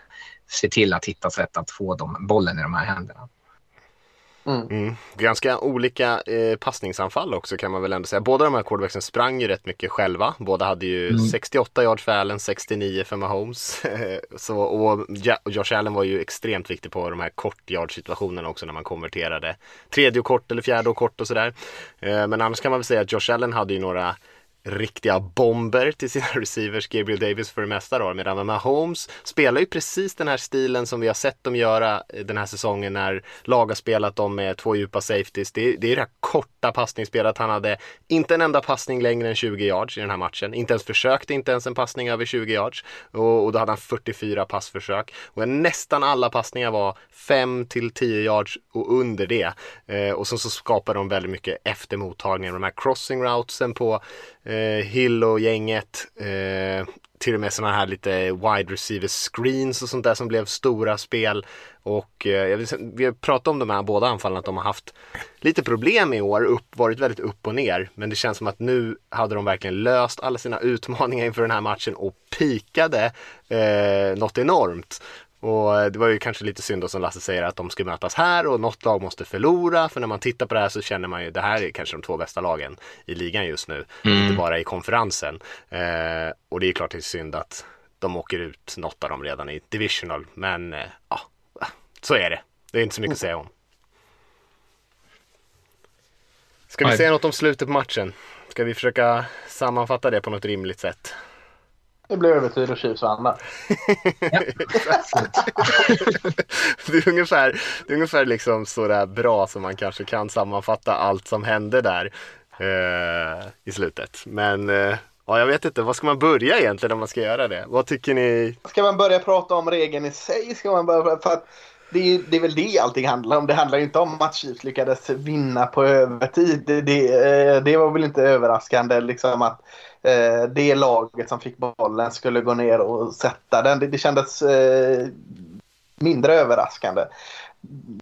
ser till att hitta sätt att få dem, bollen i de här händerna.
Mm. Mm. Ganska olika eh, passningsanfall också kan man väl ändå säga. Båda de här quarterbacksen sprang ju rätt mycket själva. Båda hade ju mm. 68 yards för Allen, 69 för Mahomes. <laughs> så, och Josh Allen var ju extremt viktig på de här kort yard situationerna också när man konverterade. Tredje och kort eller fjärde och kort och sådär. Eh, men annars kan man väl säga att Josh Allen hade ju några riktiga bomber till sina <laughs> receivers, Gabriel Davis för det mesta då. Medan Mahomes spelar ju precis den här stilen som vi har sett dem göra eh, den här säsongen när lag har spelat dem med två djupa safeties. Det är, det är det här korta passningsspelet. Han hade inte en enda passning längre än 20 yards i den här matchen. Inte ens försökte inte ens en passning över 20 yards. Och, och då hade han 44 passförsök. Och nästan alla passningar var 5 till 10 yards och under det. Eh, och så, så skapar de väldigt mycket efter mottagningen. De här crossing routesen på eh, Hill och gänget. Eh, till och med sådana här lite wide receiver screens och sånt där som blev stora spel. Och eh, vi har pratat om de här båda anfallen att de har haft lite problem i år, upp, varit väldigt upp och ner. Men det känns som att nu hade de verkligen löst alla sina utmaningar inför den här matchen och pikade eh, något enormt. Och eh, det var ju kanske lite synd då som Lasse säger att de ska mötas här och något lag måste förlora. För när man tittar på det här så känner man ju det här är kanske de två bästa lagen i ligan just nu. Mm. Inte bara i konferensen. Eh, och det är klart det är synd att de åker ut något av dem redan i divisional. Men eh, ja, så är det. Det är inte så mycket att säga om. Ska vi säga något om slutet på matchen? Ska vi försöka sammanfatta det på något rimligt sätt?
Det blir övertid och Chiefs <laughs> vann
det är ungefär, det är ungefär liksom sådär bra som man kanske kan sammanfatta allt som hände där eh, i slutet. Men eh, ja, jag vet inte, vad ska man börja egentligen om man ska göra det? Vad tycker ni?
Ska man börja prata om regeln i sig? Ska man börja, för att det är, det är väl det allting handlar om. Det handlar inte om att Chiefs lyckades vinna på övertid. Det, det, eh, det var väl inte överraskande liksom att eh, det laget som fick bollen skulle gå ner och sätta den. Det, det kändes eh, mindre överraskande.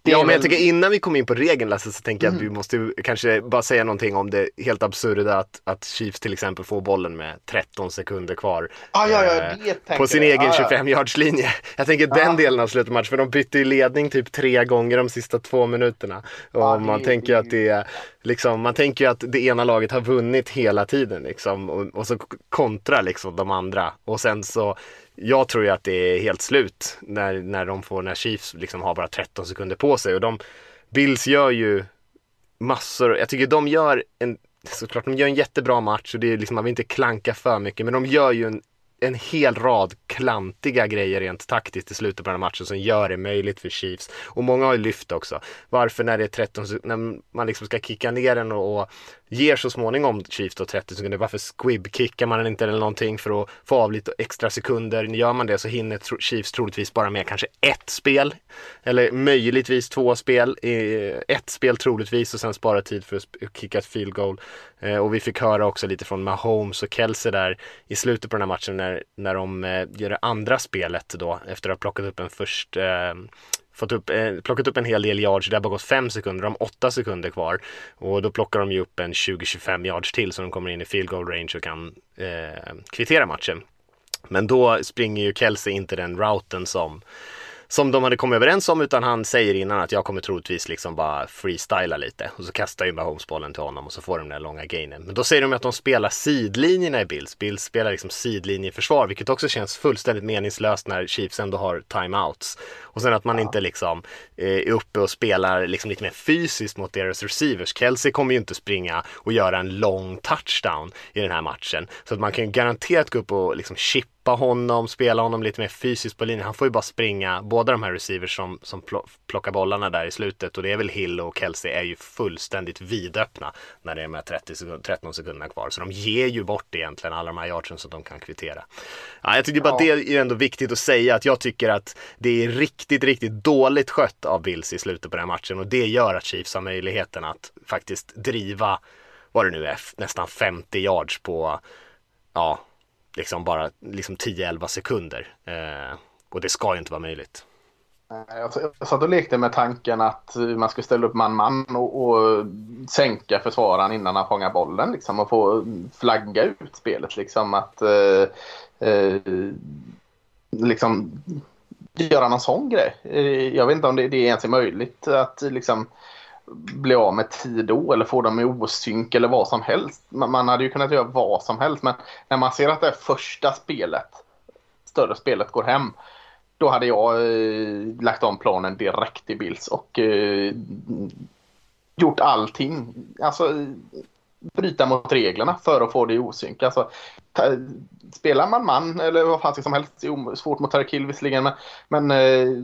Ja, men jag tycker innan vi kom in på regeln Lasse så tänker jag mm. att vi mm. måste kanske bara säga någonting om det helt absurda att, att Chiefs till exempel får bollen med 13 sekunder kvar.
Ah, ja, ja,
eh, på sin jag. egen ah, 25 yards linje. Jag tänker ah. den delen av slutmatchen, för de bytte i ledning typ tre gånger de sista två minuterna. Och ah, man det, tänker det, att det är liksom, man tänker att det ena laget har vunnit hela tiden liksom och, och så kontra liksom de andra och sen så jag tror ju att det är helt slut när, när de får, när Chiefs liksom har bara 13 sekunder på sig och de Bills gör ju massor, jag tycker de gör en såklart de gör en jättebra match och det är liksom, man vill inte klanka för mycket men de gör ju en en hel rad klantiga grejer rent taktiskt i slutet på den här matchen som gör det möjligt för Chiefs. Och många har ju lyft också. Varför när det är 13, när man liksom ska kicka ner den och, och ger så småningom Chiefs då 30 sekunder. Varför squib-kickar man den inte eller någonting för att få av lite extra sekunder? Gör man det så hinner Chiefs troligtvis bara med kanske ett spel. Eller möjligtvis två spel. Ett spel troligtvis och sen spara tid för att kicka ett field goal. Eh, och vi fick höra också lite från Mahomes och Kelsey där i slutet på den här matchen när, när de eh, gör det andra spelet då efter att ha plockat upp en först eh, fått upp, eh, plockat upp en hel del yards. Det har bara gått fem sekunder, de har åtta sekunder kvar. Och då plockar de ju upp en 20-25 yards till så de kommer in i field goal range och kan eh, kvittera matchen. Men då springer ju Kelsey inte den routen som som de hade kommit överens om utan han säger innan att jag kommer troligtvis liksom bara freestyla lite och så kastar ju Mahomes bollen till honom och så får de den där långa gainen. Men då säger de att de spelar sidlinjerna i Bills. Bills spelar liksom sidlinjeförsvar vilket också känns fullständigt meningslöst när Chiefs ändå har timeouts. Och sen att man ja. inte liksom eh, är uppe och spelar liksom lite mer fysiskt mot deras receivers. Kelsey kommer ju inte springa och göra en lång touchdown i den här matchen. Så att man kan ju garanterat gå upp och liksom chippa släppa honom, spela honom lite mer fysiskt på linjen. Han får ju bara springa, båda de här receivers som, som plockar bollarna där i slutet och det är väl Hill och Kelsey är ju fullständigt vidöppna när det är de här 30 sekund, 13 sekunderna kvar. Så de ger ju bort egentligen alla de här yardsen så att de kan kvittera. Ja, jag tycker bara ja. det är ändå viktigt att säga att jag tycker att det är riktigt, riktigt dåligt skött av Bills i slutet på den här matchen och det gör att Chiefs har möjligheten att faktiskt driva, vad det nu är, nästan 50 yards på, ja, liksom bara liksom 10-11 sekunder. Eh, och det ska ju inte vara möjligt.
Jag satt och lekte med tanken att man skulle ställa upp man-man och, och sänka försvararen innan han fångar bollen liksom, och få flagga ut spelet. Liksom, att eh, eh, liksom göra någon sån grej. Eh, jag vet inte om det, det ens är möjligt att liksom bli av med tid då eller få dem i osynk eller vad som helst. Man, man hade ju kunnat göra vad som helst men när man ser att det första spelet, större spelet går hem då hade jag eh, lagt om planen direkt i Bills och eh, gjort allting. Alltså bryta mot reglerna för att få det i osynk. Alltså, spelar man man eller vad fan som helst, det är svårt mot Tarkill visserligen, men, men eh,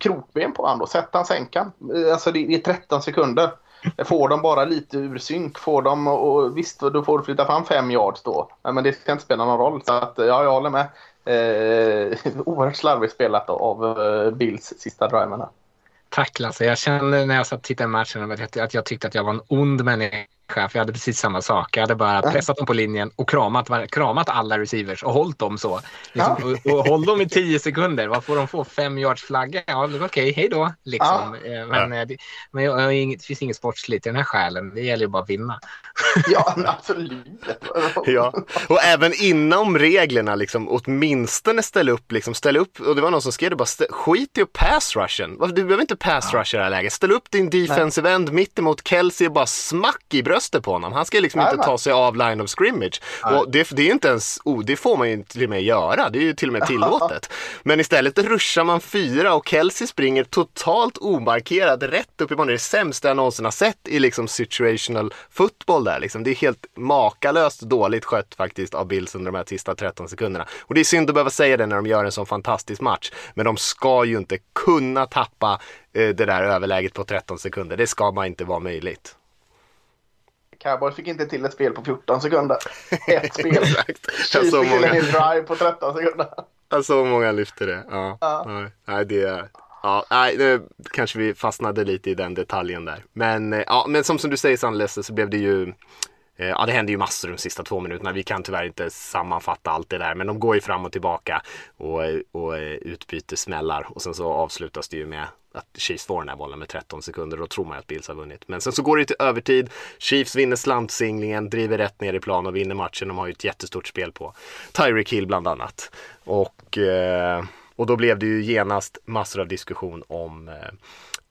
krokben på honom då, sätt han sänkan. han. alltså det, det är 13 sekunder. Eh, får de bara lite ur synk, får de, och visst då får du flytta fram fem yards då. Men det ska inte spela någon roll. Så att, eh, ja, jag håller med. Eh, <laughs> oerhört slarvigt spelat av Bills sista driverna.
Tack Lasse. Jag kände när jag satt och tittade på matchen att jag tyckte att jag var en ond människa chef. Jag hade precis samma sak. Jag hade bara pressat dem på linjen och kramat, kramat alla receivers och hållit dem så. Liksom, ja. och, och håll dem i tio sekunder. Vad får de få? Fem yards flagga? Ja, okej, okay, hej då. Liksom. Ja. Eh, men, ja. Eh, men jag, jag, det finns inget sportsligt i den här själen. Det gäller ju bara att vinna. <laughs>
Ja, absolut.
ja, och även inom reglerna, liksom, åtminstone ställa upp, liksom, ställ upp, och det var någon som skrev det bara, skit i pass rushen. Du behöver inte pass rusha i det här läget. Ställ upp din defensive end mitt emot Kelsey och bara smack i bröstet på honom. Han ska liksom inte ta sig av line of scrimmage. Och det, det är inte ens, oh, det får man ju till och med göra. Det är ju till och med <laughs> tillåtet. Men istället ruschar man fyra och Kelsey springer totalt omarkerad rätt upp i banan. Det är det sämsta jag någonsin har sett i liksom situational football där. Liksom. Det är helt makalöst dåligt skött faktiskt av Bills under de här sista 13 sekunderna. Och det är synd att behöva säga det när de gör en sån fantastisk match. Men de ska ju inte kunna tappa det där överläget på 13 sekunder. Det ska man inte vara möjligt.
Cowboys fick inte till ett spel på 14 sekunder. <laughs> Ett spel. Chiefs fick till en hel drive på 13 sekunder.
Ja, så många lyfter det. Ja. ja. Nej, det Ja, nej, nu kanske vi fastnade lite i den detaljen där. Men, eh, ja, men som, som du säger Sandlester så blev det ju Eh, Eh, ja, det händer ju massor de sista två minuterna. Vi kan tyvärr inte sammanfatta allt det där, men de går ju fram och tillbaka och, och eh, utbyter smällar och sen så avslutas det ju med att Chiefs får den här bollen med 13 sekunder. Då tror man ju att Bills har vunnit. Men sen så går det till övertid. Chiefs vinner slantsinglingen, driver rätt ner i plan och vinner matchen. De har ju ett jättestort spel på Tyreek Hill bland annat. Och, eh, och då blev det ju genast massor av diskussion om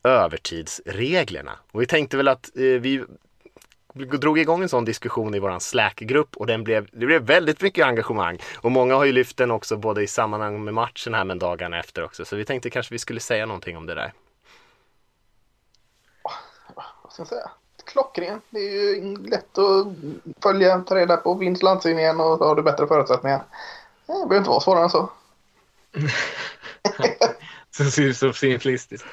övertidsreglerna. Och vi tänkte väl att vi drog igång en sån diskussion i våran Slack-grupp och den blev, det blev väldigt mycket engagemang. Och många har ju lyft den också både i sammanhang med matchen här men dagarna efter också. Så vi tänkte kanske vi skulle säga någonting om det där.
Vad ska jag säga? Klockren. Det är ju lätt att följa, ta reda på. Vinst landslinjen och har du bättre förutsättningar. Det behöver inte vara svårare än så. <laughs>
så, så simplistiskt.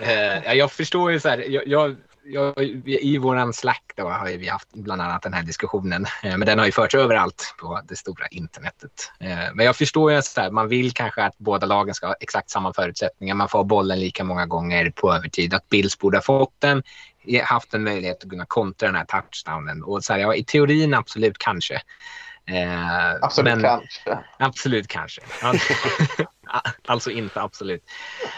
Uh, jag förstår ju så här. Jag, jag jag, I våran Slack då har vi haft bland annat den här diskussionen. Eh, men den har ju förts överallt på det stora internetet. Eh, men jag förstår ju att man vill kanske att båda lagen ska ha exakt samma förutsättningar. Man får bollen lika många gånger på övertid. Att Bills borde ha fått den, haft en möjlighet att kunna kontra den här touchdownen. Och så här, ja, I teorin absolut kanske.
Eh, absolut men, kanske.
Absolut kanske. <laughs> <laughs> Alltså inte absolut.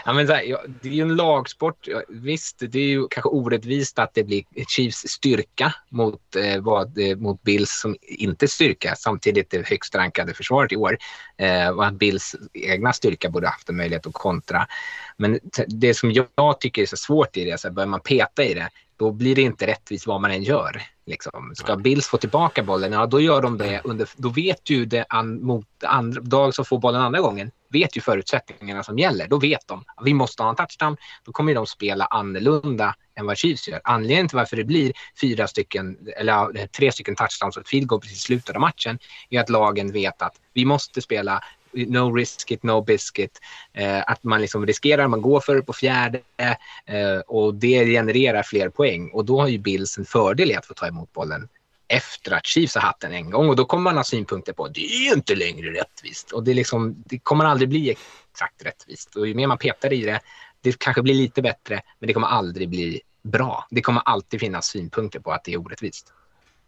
Ja, men här, ja, det är ju en lagsport. Visst, det är ju kanske orättvist att det blir Chiefs styrka mot, eh, vad, eh, mot Bills som inte styrka. Samtidigt det högst rankade försvaret i år. Eh, och att Bills egna styrka borde haft en möjlighet att kontra. Men det som jag tycker är så svårt i det, så här, börjar man peta i det, då blir det inte rättvist vad man än gör. Liksom. Ska Bills få tillbaka bollen, ja då gör de det under, då vet ju det an, mot andra, dag som får bollen andra gången, vet ju förutsättningarna som gäller. Då vet de att vi måste ha en touchdown. Då kommer de spela annorlunda än vad Chiefs gör. Anledningen till varför det blir fyra stycken, eller eh, tre stycken touchdowns och ett field goal precis i slutet av matchen är att lagen vet att vi måste spela no risk it, no biscuit. Eh, att man liksom riskerar, man går för det på fjärde eh, och det genererar fler poäng. Och då har ju Bills en fördel i att få ta emot bollen efter att Chiefs har haft den en gång och då kommer man ha synpunkter på att det är ju inte längre rättvist och det, liksom, det kommer aldrig bli exakt rättvist och ju mer man petar i det, det kanske blir lite bättre men det kommer aldrig bli bra. Det kommer alltid finnas synpunkter på att det är orättvist.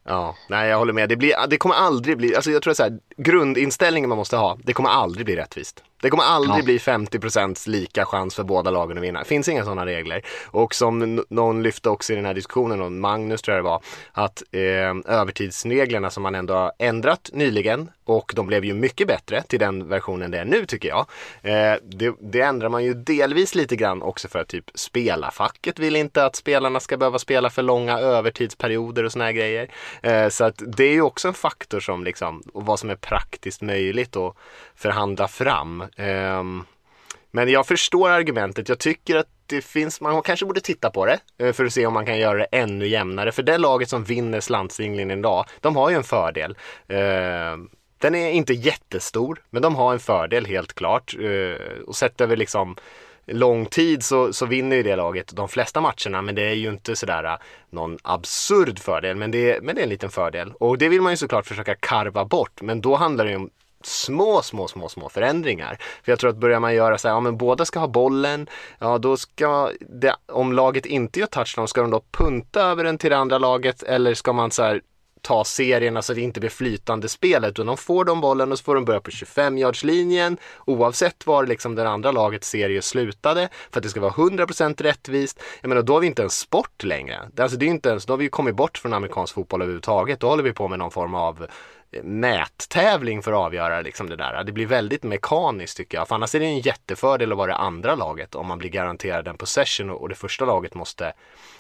Ja, nej jag håller med. Det, blir, det kommer aldrig bli, alltså jag tror så här, grundinställningen man måste ha, det kommer aldrig bli rättvist. Det kommer aldrig ja. bli 50% lika chans för båda lagen att vinna. Det finns inga sådana regler. Och som någon lyfte också i den här diskussionen, och Magnus tror jag det var, att eh, övertidsreglerna som man ändå har ändrat nyligen och de blev ju mycket bättre till den versionen det är nu tycker jag. Eh, det, det, ändrar man ju delvis lite grann också för att typ spelarfacket vill inte att spelarna ska behöva spela för långa övertidsperioder och såna här grejer. Eh, så att det är ju också en faktor som liksom, och vad som är praktiskt möjligt att förhandla fram. Ehm, men jag förstår argumentet. Jag tycker att det finns, man kanske borde titta på det eh, för att se om man kan göra det ännu jämnare. För det laget som vinner slantsinglingen idag, de har ju en fördel. Ehm, den är inte jättestor, men de har en fördel helt klart. Eh, och sett över liksom lång tid så, så vinner ju det laget de flesta matcherna men det är ju inte sådär eh, någon absurd fördel men det, men det är en liten fördel och det vill man ju såklart försöka karva bort men då handlar det ju om små, små, små, små förändringar. För jag tror att börjar man göra så här, ja men båda ska ha bollen, ja då ska, det, om laget inte gör touchdown, ska de då punta över den till det andra laget eller ska man så här ta serierna så att det inte blir flytande spelet. utan de får de bollen och så får de börja på 25 yardslinjen oavsett var liksom det andra lagets serie slutade för att det ska vara 100% rättvist. Jag menar då har vi inte en sport längre. Alltså, det är inte ens, då har vi kommit bort från amerikansk fotboll överhuvudtaget. Då håller vi på med någon form av mättävling för att avgöra liksom det där. Det blir väldigt mekaniskt tycker jag. För annars är det en jättefördel att vara det andra laget om man blir garanterad en possession och det första laget måste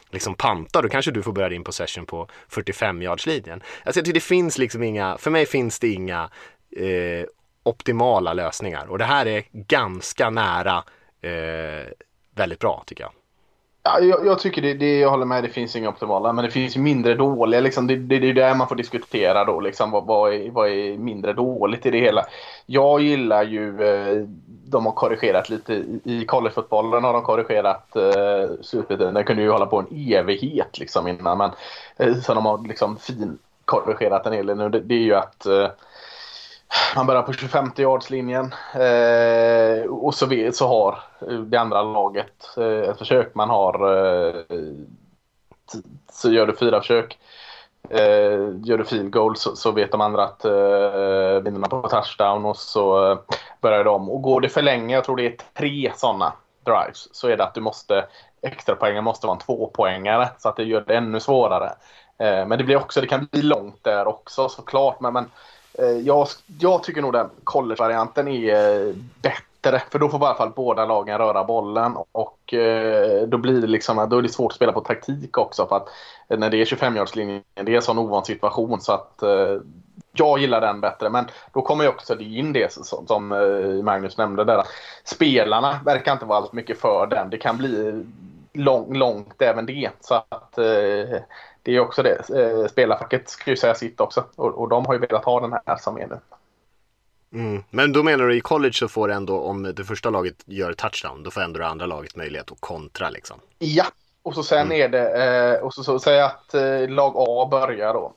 liksom panta, då kanske du får börja din possession på 45 yardslinjen. Alltså jag tycker det finns liksom inga, för mig finns det inga eh, optimala lösningar och det här är ganska nära eh, väldigt bra tycker jag.
Ja, jag, jag, tycker det, det, jag håller med, det finns inga optimala, men det finns mindre dåliga. Liksom, det, det, det är där man får diskutera då, liksom, vad, vad, är, vad är mindre dåligt i det hela. Jag gillar ju, eh, de har korrigerat lite, i collegefotbollen har de korrigerat eh, slutbiten. Den kunde ju hålla på en evighet liksom innan, men eh, så de har liksom fin korrigerat en hel del nu. Det, det är ju att eh, man börjar på 25 yardslinjen eh, och så, vet, så har eh, det andra laget eh, ett försök. Man har eh, så gör du fyra försök. Eh, gör du field goal så, så, vet de andra att eh, vinner man på touchdown och så eh, börjar de. Och går det för länge, jag tror det är tre sådana drives, så är det att du måste extrapoängen måste vara en tvåpoängare så att det gör det ännu svårare. Eh, men det blir också, det kan bli långt där också såklart. Men, men Eh, jag, jag tycker nog den college-varianten är eh, bättre. För då får i alla fall båda lagen röra bollen. Och eh, då blir det liksom, då är det svårt att spela på taktik också. För att när det är 25-yardslinjen, det är en sån ovan situation. Så att jag gillar den bättre. Men då kommer ju också in det som, som Magnus nämnde där. Spelarna verkar inte vara allt mycket för den. Det kan bli lång, långt även det. Så att det är också det. Eh, spelarfacket ska ju säga sitt också och, och de har ju velat ha den här som är nu.
Mm. Men då menar du i college så får ändå om det första laget gör touchdown, då får ändå det andra laget möjlighet att kontra liksom?
Ja, och så sen mm. är det, eh, och så, så säg att eh, lag A börjar då.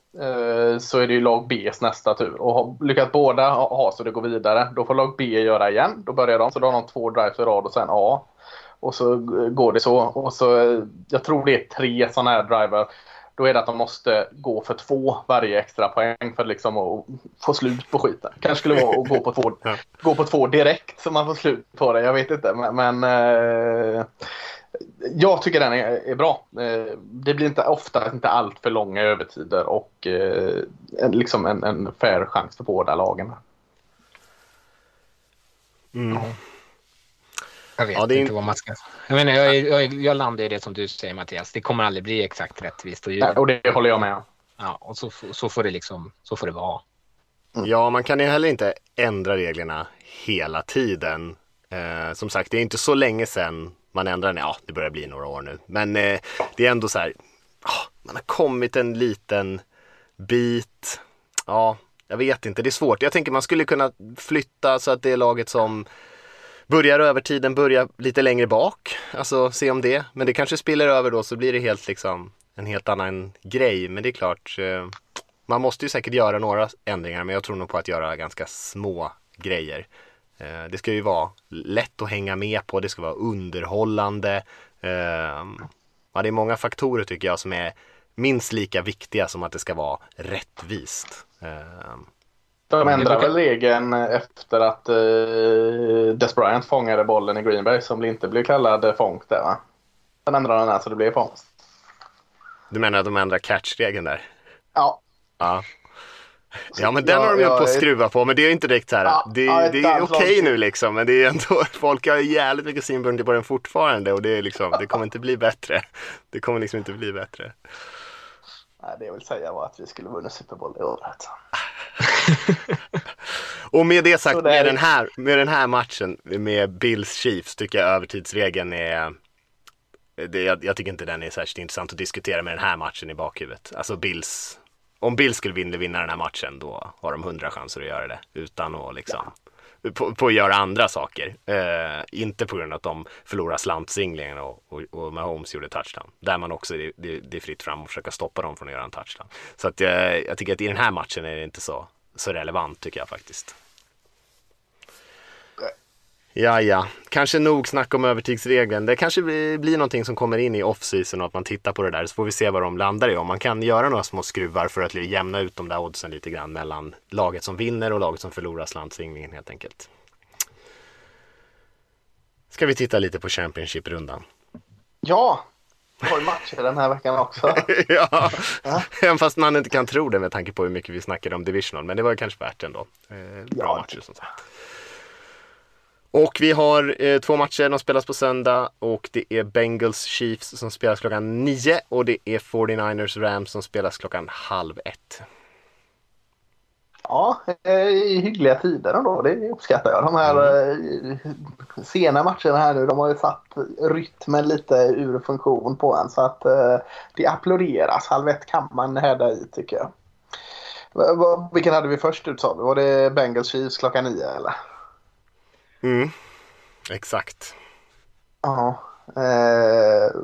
Så är det ju lag Bs nästa tur. Och har lyckats båda ha, så det går vidare. Då får lag B göra igen. Då börjar de, så då har de två drives i rad och sen A. Och så går det så. Och så, jag tror det är tre sådana här driver då är det att de måste gå för två varje extra poäng för liksom att få slut på skiten. Kanske skulle vara att gå på två, <laughs> gå på två direkt så man får slut på det. Jag vet inte. Men, men eh, jag tycker den är, är bra. Eh, det blir inte ofta inte allt för långa övertider och eh, en, liksom en, en fair chans för båda lagen.
Mm. Jag vet ja, inte vad man ska... Jag, menar, jag, jag, jag landar i det som du säger Mattias. Det kommer aldrig bli exakt rättvist.
Och, och det håller jag med om.
Ja, och så, så, får det liksom, så får det vara.
Ja, man kan ju heller inte ändra reglerna hela tiden. Eh, som sagt, det är inte så länge sedan man ändrade Ja, det börjar bli några år nu. Men eh, det är ändå så här, oh, man har kommit en liten bit. Ja, jag vet inte, det är svårt. Jag tänker man skulle kunna flytta så att det är laget som börjar övertiden börja lite längre bak. Alltså se om det. Men det kanske spiller över då så blir det helt liksom en helt annan grej. Men det är klart, eh, man måste ju säkert göra några ändringar men jag tror nog på att göra ganska små grejer. Eh, det ska ju vara lätt att hänga med på, det ska vara underhållande. Eh, ja, det är många faktorer tycker jag som är minst lika viktiga som att det ska vara rättvist. Ehm, Eh,
De ändrade väl regeln efter att uh, Des Bryant fångade bollen i Green Bay som inte blev kallad fångst där va? Sen ändrade den så det blev fångst.
Du menar att de ändrar catch-regeln där?
Ja.
Ja. Ja men den har de ju på att skruva på men det är inte direkt så här.
Ja,
det,
ja,
det är okej nu liksom men det är ändå, <laughs> folk har jävligt mycket synpunkter på den fortfarande och det är liksom, det kommer inte bli bättre. Det kommer liksom inte bli bättre.
Det jag vill säga var att vi skulle vinna Super Bowl i år. Alltså. <laughs>
Och med det sagt, med den, här, med den här matchen med Bills Chiefs tycker jag övertidsregeln är det, jag, jag tycker inte den är särskilt intressant att diskutera med den här matchen i bakhuvudet. Alltså Bills, om Bills skulle vinna, vinna den här matchen då har de hundra chanser att göra det utan att liksom på, på att göra andra saker. Eh, inte på grund av att de förlorar slantsinglingen och, och, och Mahomes gjorde touchdown. Där man också, det, det, det är fritt fram att försöka stoppa dem från att göra en touchdown. Så att jag, jag tycker att i den här matchen är det inte så, så relevant tycker jag faktiskt. Ja, ja, kanske nog snack om övertidsregeln. Det kanske blir, blir någonting som kommer in i off-season och att man tittar på det där så får vi se vad de landar i. Om man kan göra några små skruvar för att jämna ut de där oddsen lite grann mellan laget som vinner och laget som förlorar slantsvingningen helt enkelt. Ska vi titta lite på Championship-rundan?
Ja, vi har ju matcher den här veckan också. <laughs>
ja, även fast man inte kan tro det med tanke på hur mycket vi snackade om Divisional. Men det var ju kanske värt det ändå. Eh, bra
Ja.
matcher som sagt. Och vi har eh, två matcher, de spelas på söndag och det är Bengals Chiefs som spelas klockan nio och det är 49ers Rams som spelas klockan halv ett.
Ja, eh, i hyggliga tider ändå. Det uppskattar jag. De här mm. sena matcherna här nu, de har ju satt rytmen lite ur funktion på en. Så att eh, det applåderas. Halv ett kan man häda i tycker jag. Vilken hade vi först ut sa du, Var det Bengals Chiefs klockan nio eller?
Mm. Exakt.
Ja. Eh,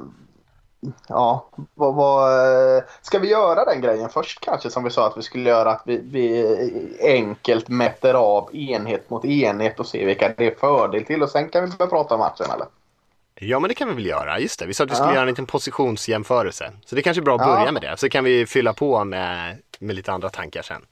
ja, vad, vad, eh, ska vi göra den grejen först kanske som vi sa att vi skulle göra? Att vi, vi enkelt mäter av enhet mot enhet och ser vilka det är fördel till och sen kan vi börja prata om matchen eller?
Ja men det kan vi väl göra, just det. Vi sa att vi skulle
Ja.
göra en liten positionsjämförelse. Så det kanske är bra att
Ja.
börja med det. Så kan vi fylla på med, med lite andra tankar sen.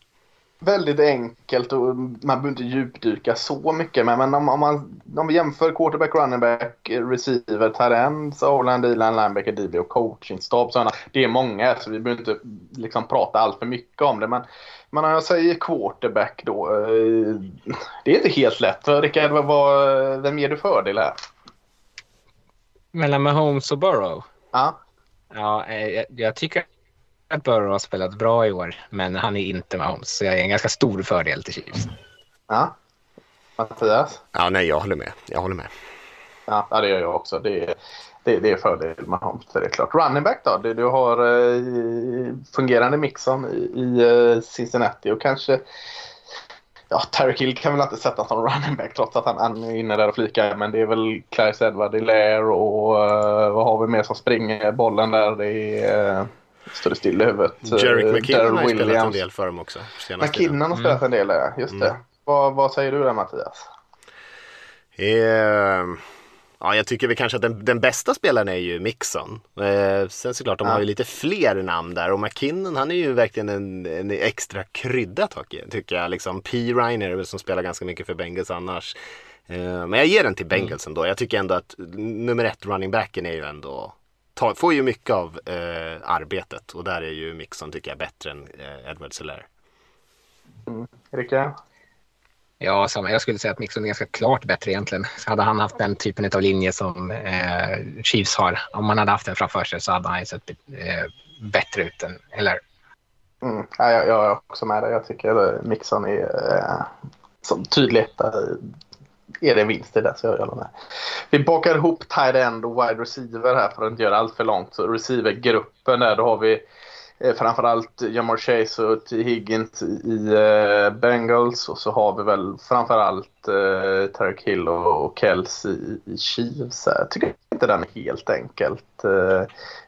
Väldigt enkelt och man behöver inte djupdyka så mycket. Men, men om, om, man, om vi jämför quarterback, running back, receiver, ends, O-line, D-line, linebacker, DB och coachingstab. Det är många så vi behöver inte liksom prata allt för mycket om det. Men, men om jag säger quarterback då. eh, Det är inte helt lätt. Rickard, vad, vad, vem ger du fördel här?
Mellan Mahomes och Burrow?
Ja,
Ja, eh, jag, jag tycker Burrow har spelat bra i år, men han är inte Mahomes. Så jag är en ganska stor fördel till Chiefs.
ja. Mattias?
Ja, nej jag håller med. Jag håller med.
Ja, det gör jag också. Det är, det, det är fördel med Holmes, det är klart. Running back då? Du, du har eh, fungerande Mixon i, i eh, Cincinnati och kanske... Ja, Tyreek Hill kan väl inte sätta som running back trots att han, han är inne där och flikar. Men det är väl Claes Edward Hilaire och eh, vad har vi mer som springer bollen där? Det är... Uh, står det still i huvudet?
Jerick
Eh,
McKinnon har ju spelat en del för dem också.
McKinnon har spelat en del där, just det.
Mm.
Vad, vad säger du där Mattias?
Eh, ja, jag tycker väl kanske att den, den bästa spelaren är ju Mixon. Eh, sen såklart, de
Ja.
har ju lite fler namn där och McKinnon han är ju verkligen en, en extra krydda tycker jag. Tycker jag. Liksom P. Reiner som spelar ganska mycket för Bengals annars. Eh, men jag ger den till Bengals ändå. Jag tycker ändå att nummer ett running backen är ju ändå tar, får ju mycket av eh, arbetet och där är ju Mixon tycker jag bättre än eh, Edward Solaire.
Rickard?
Ja, samma. jag skulle säga att Mixon är ganska klart bättre egentligen. Så hade han haft den typen av linje som eh, Chiefs har, om man hade haft den framför sig så hade han ju sett eh, bättre ut än, eller
Mm. Ja, jag, jag är också med dig. Jag tycker Mixon är eh, som tydlig etta. Är det vinst i det så jag gör den här. Vi bakar ihop tight end och wide receiver här för att inte göra allt för långt. Så receivergruppen där, då har vi Eh, framförallt Jamar Chase och T. Higgins i eh, Bengals och så har vi väl framförallt eh, Tarek Hill och, och i, i Chiefs. Jag tycker inte den är helt enkelt. Eh,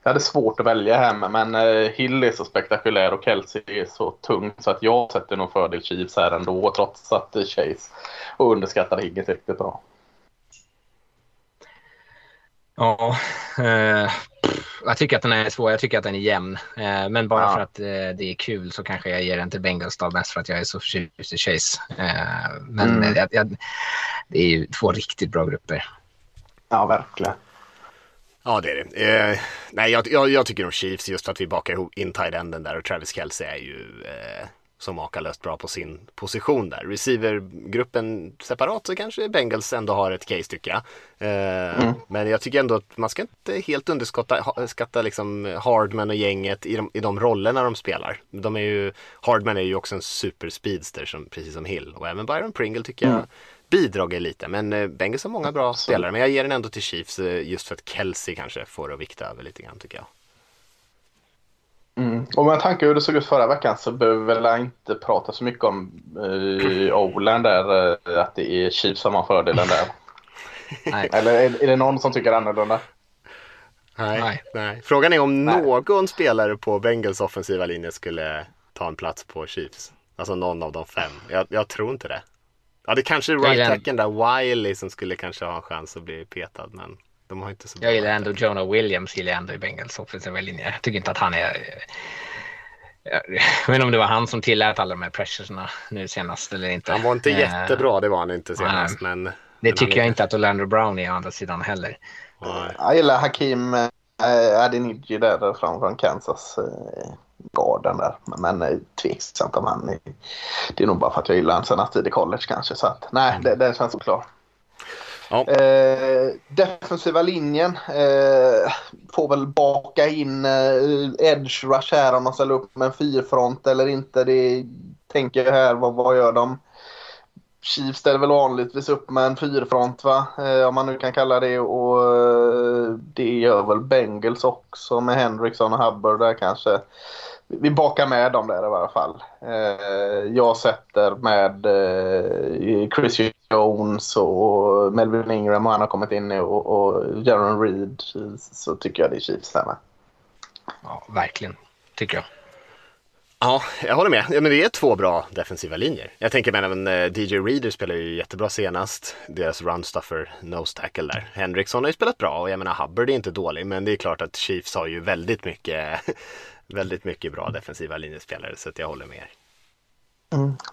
jag hade svårt att välja här men eh, Hill är så spektakulär och Kelsey är så tung så att jag sätter nog fördel Chiefs här ändå trots att eh, Chase och underskattade Higgins riktigt bra.
Ja, eh, jag tycker att den är svår. Jag tycker att den är jämn. Eh, men bara
Ja.
för att eh, det är kul så kanske jag ger den till Bengals då, mest för att jag är så förtjust i Chase. Eh, men
Mm.
eh, jag, jag, det är ju två riktigt bra grupper.
Ja, verkligen.
Ja, det är det. Eh, nej, jag, jag, jag tycker om Chiefs just för att vi bakar ihop in tight enden där och Travis Kelce är ju så makalöst bra på sin position där. Receivergruppen separat så kanske Bengals ändå har ett case tycker jag. Eh, Men jag tycker ändå att man ska inte helt underskatta liksom Hardman och gänget i de, i de rollerna de spelar. De är ju, Hardman är ju också en superspeedster som, precis som Hill och även Byron Pringle tycker jag bidrager lite. Men eh, Bengals har många bra spelare. Men jag ger den ändå till Chiefs eh, just för att Kelsey kanske får att vikta över lite grann tycker jag.
Mm. Och med tanke hur det såg ut förra veckan så behöver vi väl inte prata så mycket om uh, Oland där. eh, att det är Chiefs som har fördelen där. <laughs>
Nej.
Eller är, är det någon som tycker annorlunda?
Nej,
Nej.
nej. Frågan är om
Nej.
någon spelare på Bengals offensiva linje skulle ta en plats på Chiefs. Alltså någon av de fem. Jag, jag tror inte det. Ja, det kanske är right tacken där Wiley som skulle kanske ha en chans att bli petad. Men de har inte så
Jag gillar ändå. Jonah Williams gillar jag ändå i Bengals offensiva linje. Jag tycker inte att han är... Jag vet inte om det var han som tillät alla de här pressurerna nu senast eller inte.
Han var inte
Eh,
jättebra, det var han inte senast. Men,
Det
men
tycker
han
jag inte att Orlando Brown är å andra sidan heller.
Nej.
Jag gillar Hakim äh, Adeniji där fram från Kansas. Äh, garden där. Men, äh, tveksamt om han är... Det är nog bara för att jag gillar honom sen tid i college kanske. Så att nej, det, det känns såklart.
Ja.
Eh, defensiva linjen eh, får väl baka in eh, edge rush här om man ställer upp med en fyrfront eller inte. Det tänker jag här, vad, vad gör de? Chiefs ställer väl vanligtvis upp med en fyrfront va? Eh, om man nu kan kalla det och eh, det gör väl Bengals också med Henriksson och Hubbard där kanske. Vi bakar med dem där i alla fall. Eh, jag sätter med eh, Chris Jones och Melvin Ingram och han har kommit in nu och, och Jaron Reed så tycker jag det är Chiefs där med.
Ja, verkligen, tycker jag.
Ja, jag håller med. Ja, men det är två bra defensiva linjer. Jag tänker men även eh, DJ Reader spelar ju jättebra senast. Deras runstuffer, nose tackle där. Henriksson har ju spelat bra och jag menar Hubbard är inte dålig. Men det är klart att Chiefs har ju väldigt mycket, <laughs> väldigt mycket bra defensiva linjespelare. Så att jag håller med er.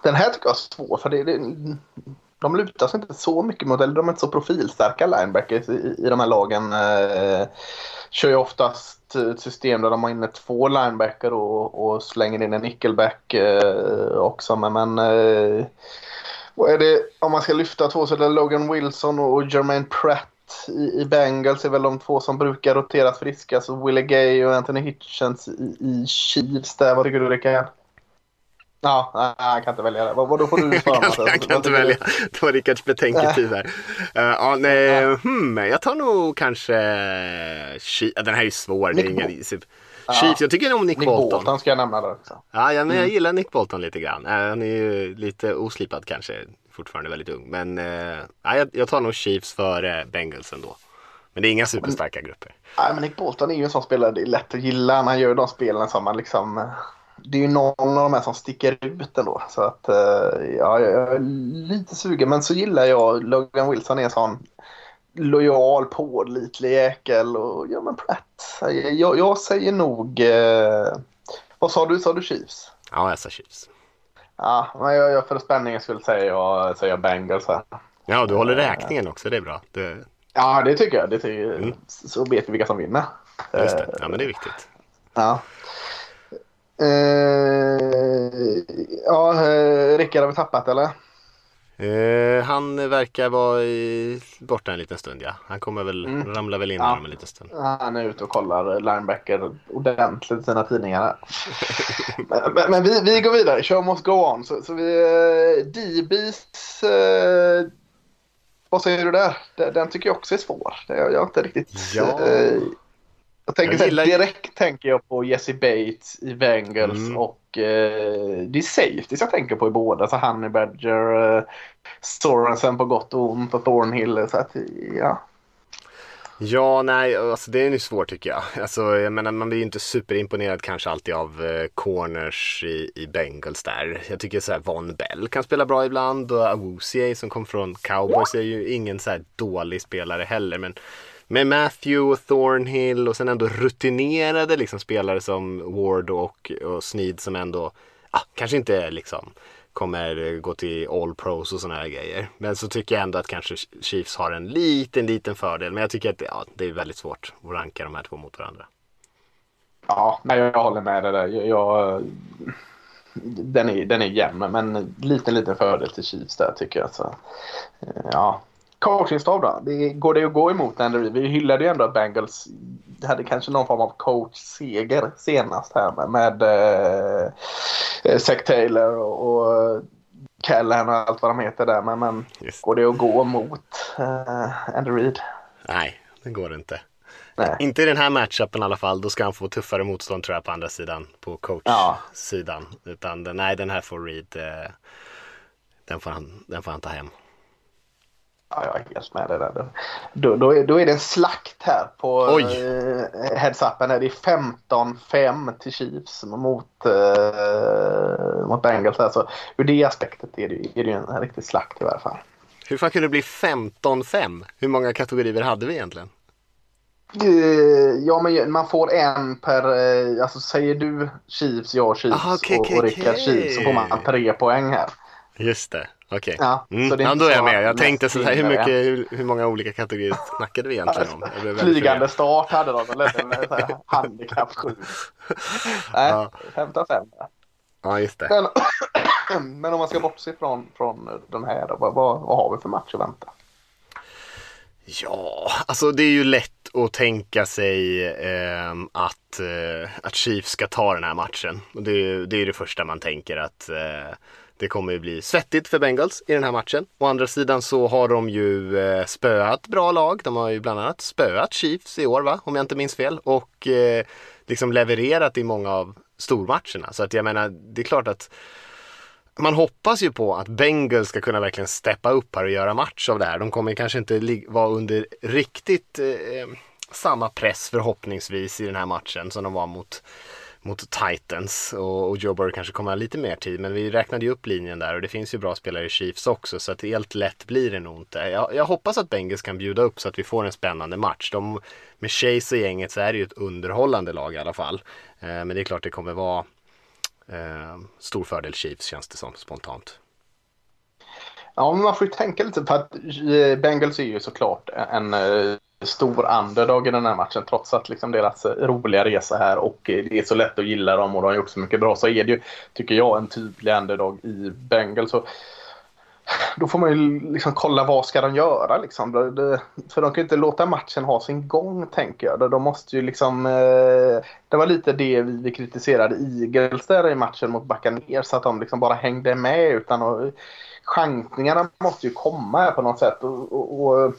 Den här tycker jag är svår för det, det, de lutar sig inte så mycket mot, eller de är inte så profilstarka linebackers i, i de här lagen. Eh, kör ju oftast ett system där de har inne två linebacker och, och slänger in en nickelback eh, också. Men, men eh, vad är det, om man ska lyfta två så är det Logan Wilson och Jermaine Pratt i, i Bengals är väl de två som brukar roteras friska. Så Willie Gay och Anthony Hitchens i, i Chiefs där. Vad tycker du Rickard? Ja, nej, jag kan inte välja det. Vad, då får du <laughs> svara? Mats?
jag kan inte välja. <laughs> Det var Rickards betänketid här. Uh, <laughs> ja, nej, hmm, jag tar nog kanske... Ja, Den här är ju svår. Det är ingen... Chiefs, jag tycker om Nick,
Nick
Bolton.
Bolton ska jag nämna där också.
Ja, ja men jag gillar Nick Bolton lite grann. Eh, Han är ju lite oslipad kanske, fortfarande väldigt ung. Men eh, ja, jag, jag tar nog Chiefs före Bengals ändå. Men det är inga superstarka grupper.
Nej, men Nick Bolton är ju en sån spelare det är lätt att gilla. Han gör de spelen som man liksom... Det är ju någon av de här som sticker ut ändå. Så att eh, ja, jag är lite sugen. Men så gillar jag Logan Wilson är en sån lojal, pålitlig jäkel. Och ja, men Pratt. Jag, jag säger nog... Eh, vad sa du? Sa du Chiefs?
Ja, jag sa Chiefs.
Ja, men jag, jag för spänningen skulle säga jag, säga Bengals här.
Ja, du håller räkningen också, det är bra. Det,
Ja, det tycker jag. Det tycker,
Mm.
Så vet vi vilka som vinner.
just det, ja men det är viktigt.
Ja. Eh, ja, eh, Rickard har vi tappat eller?
Eh, han verkar vara i, borta en liten stund ja. Han kommer väl, mm. ramlar väl in ja. om en liten stund.
Han är ute och kollar linebacker ordentligt i sina tidningar. <laughs> men, men, men vi, vi går vidare, show must go on. Så, så vi, uh, DBs, uh, vad säger du där? Den, den, tycker jag också är svår. Jag, jag har inte riktigt... Ja. Jag tänker jag gillar... direkt tänker jag på Jesse Bates i Bengals mm. och eh, det är safeties jag tänker på i båda. Så Honey Badger, eh, Sorensen på gott och ont och Thornhill. Så att, ja.
Ja, nej, alltså det är ju svårt tycker jag. Alltså, jag menar, man blir ju inte superimponerad kanske alltid av eh, corners i, i Bengals där. Jag tycker så här Von Bell kan spela bra ibland och Awuzie som kom från Cowboys är ju ingen så här dålig spelare heller. Men med Matthew och Thornhill och sen ändå rutinerade liksom spelare som Ward och, och Sneed som ändå ah, kanske inte liksom kommer gå till All Pros och sådana här grejer. Men så tycker jag ändå att kanske Chiefs har en liten, liten fördel. Men jag tycker att ja, det är väldigt svårt att ranka de här två mot varandra.
Ja, nej, jag håller med dig där. Jag, jag, den, är, den är jämn, men liten, liten fördel till Chiefs där tycker jag. Så, eh, ja, Coachingstab då? Det, går det att gå emot Andy Vi hyllade ju ändå att Bengals hade kanske någon form av coach-seger senast här med, med eh, Zach Taylor och, och Callahan och allt vad de heter där. Men, men går det att gå mot eh, Andy Reid?
Nej, det går inte. Nej. Inte i den här matchupen i alla fall. Då ska han få tuffare motstånd tror jag på andra sidan. På coach-sidan. Ja. Utan nej, den här får Reid. Eh, den, får han, den får han ta hem.
Ja, jag är helt med dig där. Då, då, är, då är det en slakt här på eh, heads-upen. Det är 15-5 till Chiefs mot, eh, mot Bengals. Alltså, ur det aspektet är det, är det en riktig slakt i varje fall.
Hur fan kunde det bli 15-5? Hur många kategorier hade vi egentligen?
Uh, ja, men man får en per... Uh, alltså säger du Chiefs, jag Chiefs Aha, okay, och, och Rickard okay. Chiefs så får man tre poäng här.
Just det. Okej. Okay. Ja, mm. ja, då är jag med. Jag tänkte så här, hur, mycket, hur, hur, många olika kategorier snackade vi egentligen om?
Flygande start hade de. Med handikapp 7. <laughs> Nej, ja. 15-5.
Ja, just det.
Men, <clears throat> men, om man ska bortse från, från den här, då, vad, vad, har vi för match att vänta?
Ja, alltså det är ju lätt att tänka sig eh, att, eh, att Chiefs ska ta den här matchen. Och det, det är det första man tänker att eh, det kommer ju bli svettigt för Bengals i den här matchen. Å andra sidan så har de ju eh, spöat bra lag. De har ju bland annat spöat Chiefs i år va, om jag inte minns fel. Och eh, liksom levererat i många av stormatcherna. Så att jag menar, det är klart att man hoppas ju på att Bengals ska kunna verkligen steppa upp här och göra match av det här. De kommer kanske inte vara under riktigt eh, samma press förhoppningsvis i den här matchen som de var mot mot Titans och, och Joe Burrow kanske kommer ha lite mer tid. Men vi räknade ju upp linjen där och det finns ju bra spelare i Chiefs också så att helt lätt blir det nog inte. Jag, jag hoppas att Bengals kan bjuda upp så att vi får en spännande match. De, med Chase och gänget så är det ju ett underhållande lag i alla fall. Eh, men det är klart det kommer vara eh, stor fördel Chiefs känns det som spontant.
Ja, men man får ju tänka lite på att eh, Bengals är ju såklart en eh, stor underdog i den här matchen trots att liksom deras roliga resa här och det är så lätt att gilla dem och de har gjort så mycket bra så är det ju, tycker jag, en tydlig underdog i Bengals. Så då får man ju liksom kolla vad ska de göra liksom. För de kan ju inte låta matchen ha sin gång tänker jag. De måste ju liksom... Eh, det var lite det vi, kritiserade Eagles där i matchen mot ner så att de liksom bara hängde med utan att... Chansningarna måste ju komma här på något sätt. och, och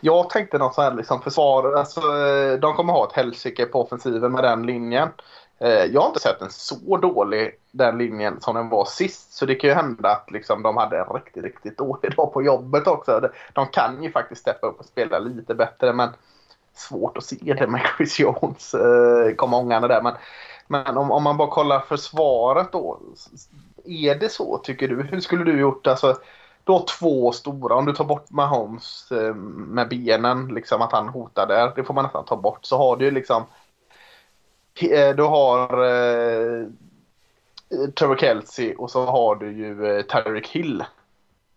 jag tänkte något sånt här liksom försvar. Alltså, eh, de kommer ha ett helsike på offensiven med den linjen. Eh, jag har inte sett den så dålig den linjen som den var sist. Så det kan ju hända att liksom, de hade en riktigt, riktigt dålig dag på jobbet också. De kan ju faktiskt steppa upp och spela lite bättre men svårt att se det med <laughs> Chris Jones eh, komma ångande där. Men, men om, om, man bara kollar försvaret då. Är det så tycker du? Hur skulle du gjort? Alltså, du har två stora. Om du tar bort Mahomes eh, med benen, liksom att han hotar där. Det får man nästan ta bort. Så har du liksom... Eh, du har eh, eh Trevor Kelsey och så har du ju eh, Tyreek Hill.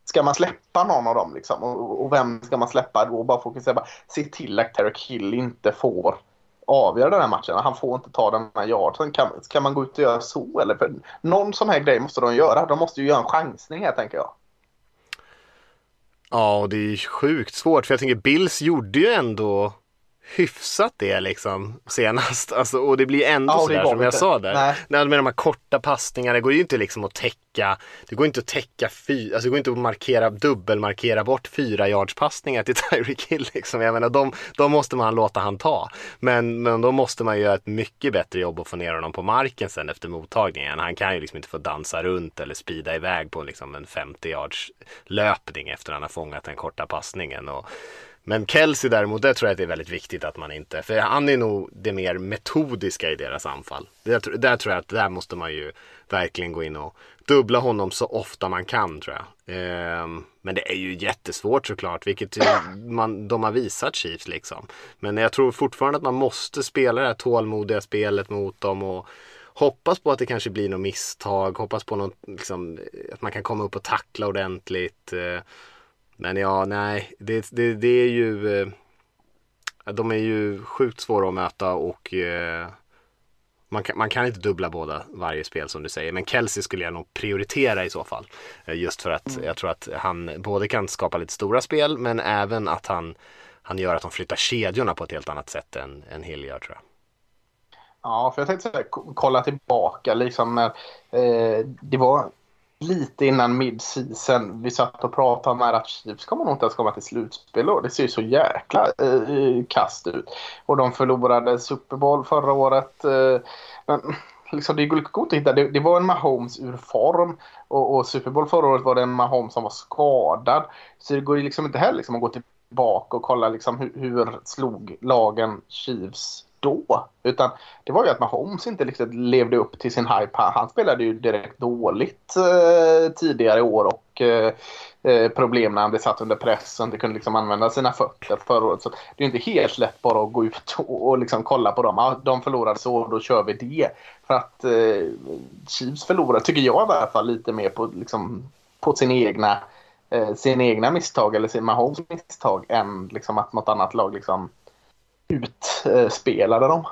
Ska man släppa någon av dem liksom? Och, och vem ska man släppa då? Bara fokusera bara, se till att Tyreek Hill inte får avgöra den här matchen. Han får inte ta den här yardsen. Kan, kan man gå ut och göra så? Eller? För någon sån här grej måste de göra. De måste ju göra en chansning här tänker jag.
Ja, och det är sjukt svårt för jag tänker Bills gjorde ju ändå hyfsat det liksom senast. Alltså, och det blir ändå
Ja,
sådär som jag sa där.
Nej.
Nej. Med de här korta passningarna, det går ju inte liksom att täcka, det går inte att täcka fy, alltså det går inte att markera, dubbelmarkera bort fyra yards passningar till <laughs> Tyreek Hill liksom. Jag menar, de, de måste man låta han ta. Men, men då måste man göra ett mycket bättre jobb att få ner honom på marken sen efter mottagningen. Han kan ju liksom inte få dansa runt eller spida iväg på liksom en 50 yards löpning efter han har fångat den korta passningen. Och, men Kelsey däremot, där tror jag att det är väldigt viktigt att man inte, för han är nog det mer metodiska i deras anfall. Där, där tror jag att där måste man ju verkligen gå in och dubbla honom så ofta man kan tror jag. Ehm, men det är ju jättesvårt såklart, vilket man, de har visat Chiefs liksom. Men jag tror fortfarande att man måste spela det här tålmodiga spelet mot dem och hoppas på att det kanske blir något misstag, hoppas på något, liksom, att man kan komma upp och tackla ordentligt. Ehm, men ja, nej, det, det, det är ju... eh, De är ju sjukt svåra att möta och eh, man kan, man kan inte dubbla båda varje spel som du säger. Men Kelsey skulle jag nog prioritera i så fall. Eh, Just för att jag tror att han både kan skapa lite stora spel men även att han, han gör att de flyttar kedjorna på ett helt annat sätt än, än Hill gör tror jag.
Ja, för jag tänkte så här, ko- kolla tillbaka liksom eh, det var lite innan midseason Vi satt och pratade om att Chiefs kommer nog inte ens komma till slutspel och det ser ju så jäkla eh, eh, kast ut. Och de förlorade Super Bowl förra året. Eh, men liksom, det går inte att hitta. Det, det var en Mahomes ur form och, och Super Bowl förra året var det en Mahomes som var skadad. Så det går ju liksom inte heller liksom, att gå tillbaka och kolla liksom, hur, hur slog lagen Chiefs då. Utan det var ju att Mahomes inte riktigt levde upp till sin hype. Han, spelade ju direkt dåligt eh, tidigare i år och eh, eh, problem när han blev satt under press och inte kunde liksom använda sina fötter förra året. Så det är ju inte helt lätt bara att gå ut och, och liksom kolla på dem. Ah, de förlorade så, då kör vi det. För att eh, Chiefs förlorade, tycker jag i alla fall, lite mer på, liksom, på sin egna eh, sina egna misstag eller sin Mahomes misstag än liksom att något annat lag liksom utspelade dem.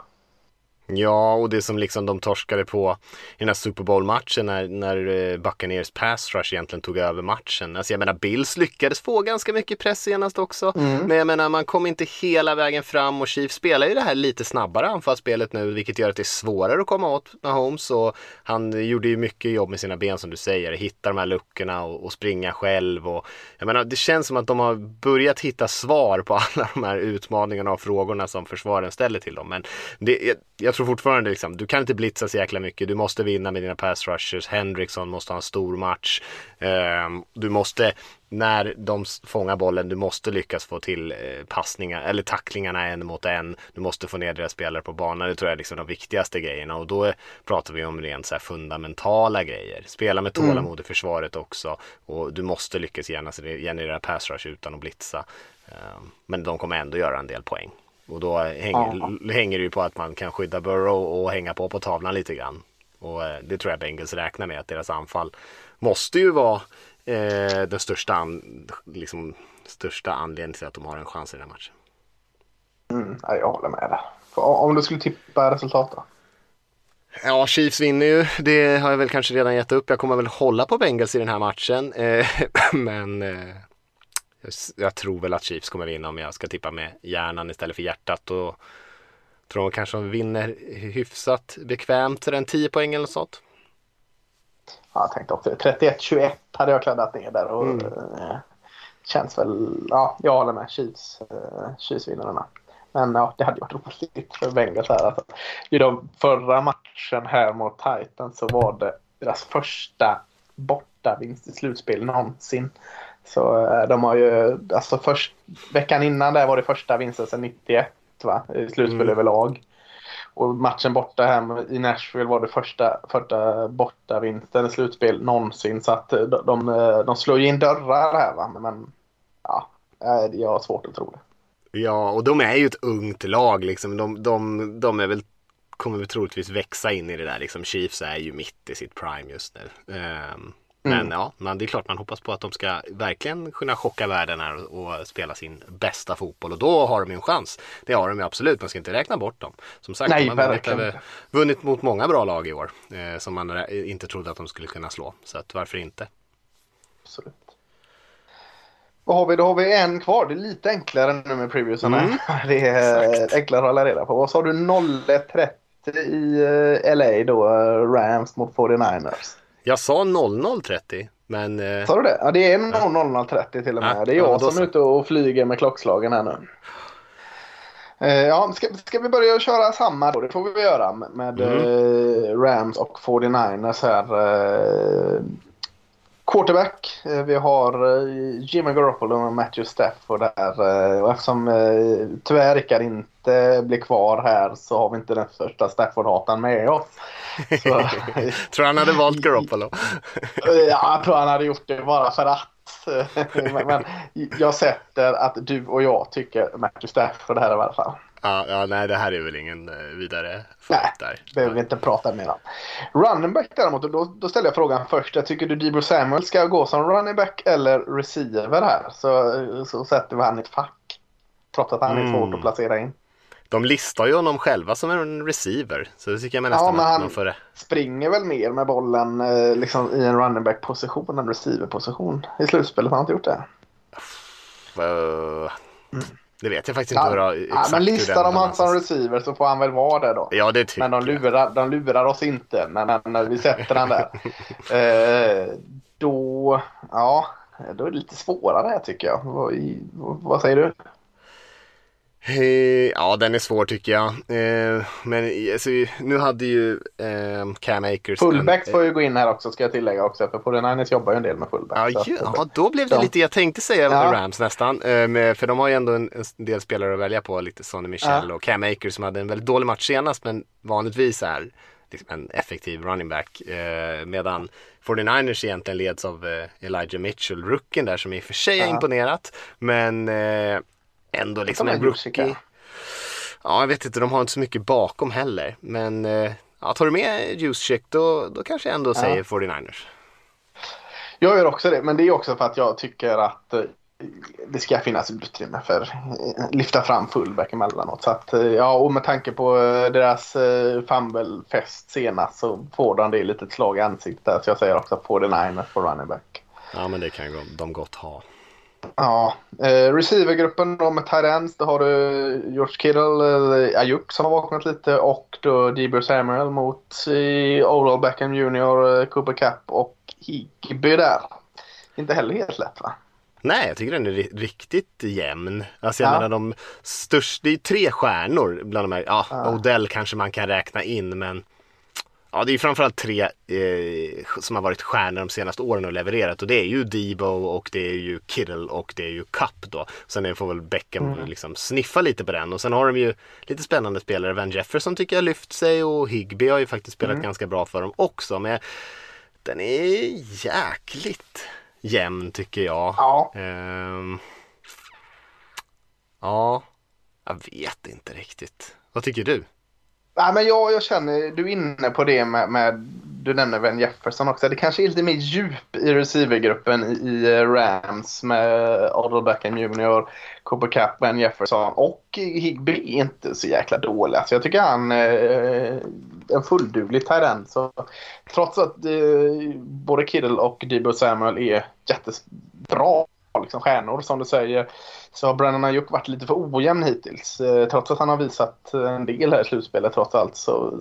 Ja, och det som liksom de torskade på i den här Super Bowl-matchen när, när eh, Buccaneers pass rush egentligen tog över matchen. Alltså jag menar, Bills lyckades få ganska mycket press senast också. Men jag menar, man kom inte hela vägen fram och Chiefs spelar ju det här lite snabbare anfallsspelet nu, vilket gör att det är svårare att komma åt Mahomes. Och han gjorde ju mycket jobb med sina ben som du säger, hitta de här luckorna och, och springa själv. Och, jag menar, det känns som att de har börjat hitta svar på <laughs> alla de här utmaningarna och frågorna som försvaren ställer till dem. Men det, jag, jag tror fortfarande liksom, du kan inte blitza så jäkla mycket. Du måste vinna med dina pass rushers. Hendrickson måste ha en stor match. Ehm, du måste, när de fångar bollen, du måste lyckas få till eh, passningar eller tacklingarna en mot en. Du måste få ner deras spelare på banan. Det tror jag är liksom de viktigaste grejerna och då pratar vi om rent så här fundamentala grejer. Spela med tålamod i försvaret också och du måste lyckas gener- generera pass rush utan att blitza. Ehm, men de kommer ändå göra en del poäng. Och då hänger, hänger det ju på att man kan skydda Burrow och hänga på på tavlan lite grann. Och eh, det tror jag Bengals räknar med att deras anfall måste ju vara eh, den största, an, liksom, största anledningen till att de har en chans i den här matchen.
Mm, ja, jag håller med. För om du skulle tippa resultat då?
Ja, Chiefs vinner ju. Det har jag väl kanske redan gett upp. Jag kommer väl hålla på Bengals i den här matchen. Eh, <laughs> men eh, jag, tror väl att Chiefs kommer vinna om jag ska tippa med hjärnan istället för hjärtat. Och tror de kanske de vinner hyfsat bekvämt en 10 poäng eller något sånt.
Ja, jag tänkte också 31-21 hade jag kladdat ner där. Och, eh, känns väl... Ja, jag håller med. Chiefs, eh, Chiefs vinner denna. Men ja, det hade varit roligt för Bengals här. Alltså. I de förra matchen här mot Titans så var det deras första bortavinst i slutspel någonsin. Så eh, de har ju, alltså först, veckan innan där var det första vinsten sedan 91 va? I slutspel
Mm.
överlag. Och matchen borta här i Nashville var det första, första bortavinsten i slutspel någonsin. Så att eh, de, de, eh, de slår ju in dörrar här va. Men, ja, jag har svårt att tro det.
Ja, och de är ju ett ungt lag liksom. De, de, de är väl, kommer väl troligtvis växa in i det där liksom. Chiefs är ju mitt i sitt prime just nu. Ehm, men ja, man, det är klart man hoppas på att de ska verkligen kunna chocka världen här och, och spela sin bästa fotboll. Och då har de ju en chans. Det har de ju absolut, man ska inte räkna bort dem. Som sagt,
Nej,
de har vunnit, mot många bra lag i år. Eh, som man inte trodde att de skulle kunna slå. Så att varför inte?
Absolut. Vad har vi? Då har vi en kvar. Det är lite enklare nu med previewsarna.
Mm. <laughs>
Det är
Exakt.
enklare att hålla reda på. Vad sa du? 01.30 i eh, LA då? eh, Rams mot 49ers.
Jag sa 00.30 men eh,
Sa du det? Ja, det är 00.30 till och med.
Ja,
det är
ja,
jag
då
som är ute och flyger med klockslagen här nu. Eh, Ja, ska, ska vi börja köra samma då? Det får vi göra med,
Mm.
eh, Rams och 49ers här. Quarterback. Vi har Jimmy Garoppolo och Matthew Stafford där. Och eftersom tyvärr Rickard inte blir kvar här så har vi inte den största Stafford-hatan med oss. Så, <laughs>
tror han hade valt Garoppolo.
Ja, jag tror han hade gjort det bara för att. <laughs> Men, jag sätter att du och jag tycker Matthew Stafford här i alla fall.
ja, ja, nej det här är väl ingen eh, vidare
Nej,
där.
behöver vi inte prata mer om. Running back däremot, då, då ställer jag frågan först. Jag tycker du Debo Samuel ska gå som running back eller receiver här? Så, så sätter vi han i ett fack. Trots att han är
Mm.
svårt att placera in.
De listar ju honom själva som en receiver. Så det tycker jag
Ja,
nästan
men
att
han-
får det.
Springer väl mer med bollen eh, liksom, i en running back position än receiver position. I slutspelet har han inte gjort det.
Eh, Det vet jag faktiskt inte hur,
Ja,
exakt
ja, men listar de han som receiver så får han väl vara det då.
Ja, det tycker
Men de lurar, de lurar oss inte när, när vi sätter den där. <laughs> eh, då, ja, då är det lite svårare tycker jag. Vad, vad säger du?
Eh, Ja, den är svår tycker jag. Eh, Men alltså, nu hade ju eh, Cam Akers...
Fullbacks får ju gå in här också ska jag tillägga också. För 49ers jobbar ju en del med fullbacks.
Ja, ja, då blev det
Ja.
lite, jag tänkte säga
Ja.
Rams nästan. För de har ju ändå en, en del spelare att välja på, lite Sonny Michel och Cam Akers som hade en väldigt dålig match senast men vanligtvis är liksom en effektiv running back. Medan 49ers egentligen leds av Elijah Mitchell, rookien där som i och för sig har
Ja.
imponerat. Men ändå liksom en rookie. Ja, jag vet inte, de har inte så mycket bakom heller. Men eh, ja, tar du med Juszczyk då, då kanske jag ändå säger 49ers.
Jag gör också det, men det är också för att jag tycker att eh, det ska finnas utrymme för eh, lyfta fram fullback emellanåt. Så att, ja, och med tanke på deras fumble-fest senast så får de det lite ett slag i ansiktet. Så jag säger också 49ers på running back.
Ja, men det kan de gott ha.
Ja, eh, receivergruppen då med ends, då har du George Kittle, eh, Ayuk som har vaknat lite och då Debo Samuel mot eh, Odell Beckham Jr, eh, Cooper Cup och Higby där. Inte heller helt lätt va?
Nej, jag tycker den är ri- riktigt jämn. Alltså jag
Ja.
menar de största, det är tre stjärnor bland de här. Ja, Odell kanske man kan räkna in men Ja, det är framförallt tre eh, som har varit stjärnor de senaste åren och levererat och det är ju Debo och det är ju Kittle och det är ju Cup då. Sen får väl Beckham
Mm.
liksom sniffa lite på den och sen har de ju lite spännande spelare. Van Jefferson tycker jag har lyft sig och Higby har ju faktiskt spelat
Mm.
ganska bra för dem också. Men den är jäkligt jämn tycker jag.
Ja.
Ehm, ja, jag vet inte riktigt. Vad tycker du?
Nej, men jag, jag känner, du är inne på det med, med du nämner Van Jefferson också. Det kanske är lite mer djup i receivergruppen i, i eh, Rams med eh, Odell Beckham Jr, Cooper Cup, Van Jefferson och Higby är inte så jäkla dålig. Så jag tycker han är en fullduglig tyrant. Så trots att eh, både Kittle och Debo Samuel är jättebra liksom stjärnor som du säger så har Brennan Ayuk varit lite för ojämn hittills. Eh, trots att han har visat en del här i slutspelet trots allt så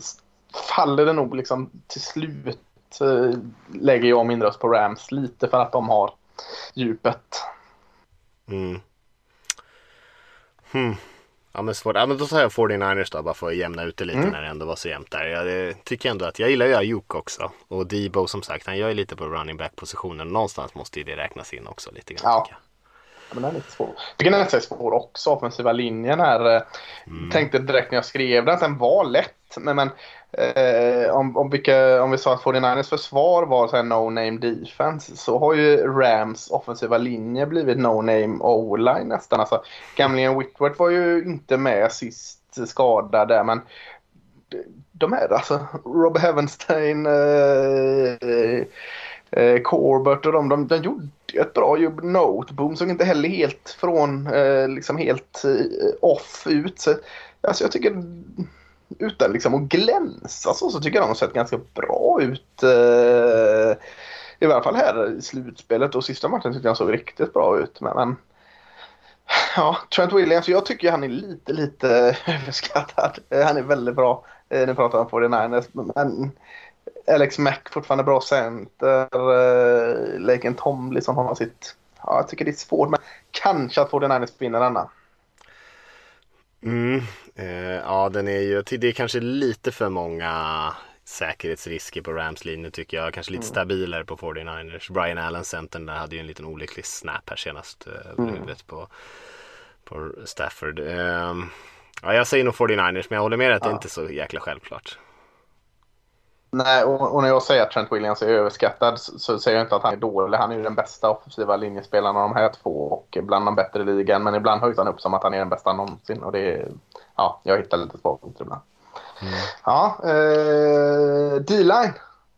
faller det nog liksom till slut eh, lägger jag min röst på Rams lite för att de har djupet.
Mm. Hmm. Ja men svårt. Ja men då tar jag 49ers då bara för att jämna ut det lite
Mm.
när det ändå var så jämnt där. Jag eh, tycker ändå att jag gillar ju Ayuk också. Och Debo som sagt han gör ju lite på running back positionen. Någonstans måste ju det räknas in också lite grann.
Ja. Men den är lite svår. Jag tycker den är svår också, offensiva linjen här. eh, Tänkte direkt när jag skrev den, den var lätt. Men, men eh, om, om, vilka, om vi sa att 49ers försvar var så här no name defense så har ju Rams offensiva linje blivit no name o-line nästan. Alltså, gamlingen Whitworth var ju inte med sist skadad där men de är alltså Rob Heavenstein, eh, eh, Corbett och de, de, de gjorde ett bra jobb. Noteboom såg inte heller helt från, eh, liksom helt eh, off ut. Så, alltså jag tycker, utan liksom att glänsa så, så tycker jag de har sett ganska bra ut. Eh, i varje fall här i slutspelet och sista matchen tyckte jag såg riktigt bra ut. Men, men ja, Trent Williams, jag tycker han är lite, lite <laughs> överskattad. Han är väldigt bra. Eh, nu pratar vi om 49ers. Men Alex Mack fortfarande bra center. Eh, Laken Tomlinson har sitt... Ja, jag tycker det är svårt, men kanske att 49ers vinner denna.
Mm, eh, ja, den är ju, det är kanske lite för många säkerhetsrisker på Rams linje tycker jag. Kanske lite mm. stabilare på 49ers. Brian Allen, centern, där hade ju en liten olycklig snap här senast eh, mm. huvudet på, på Stafford. Eh, ja, jag säger nog 49ers, men jag håller med dig att ja. det inte är så jäkla självklart.
Nej, och, och, när jag säger att Trent Williams är överskattad så, så säger jag inte att han är dålig. Han är ju den bästa offensiva linjespelaren av de här två och bland de bättre i ligan. Men ibland höjs han upp som att han är den bästa någonsin och det är, ja, jag hittar lite svagheter ibland. Mm. Ja, eh, D-line.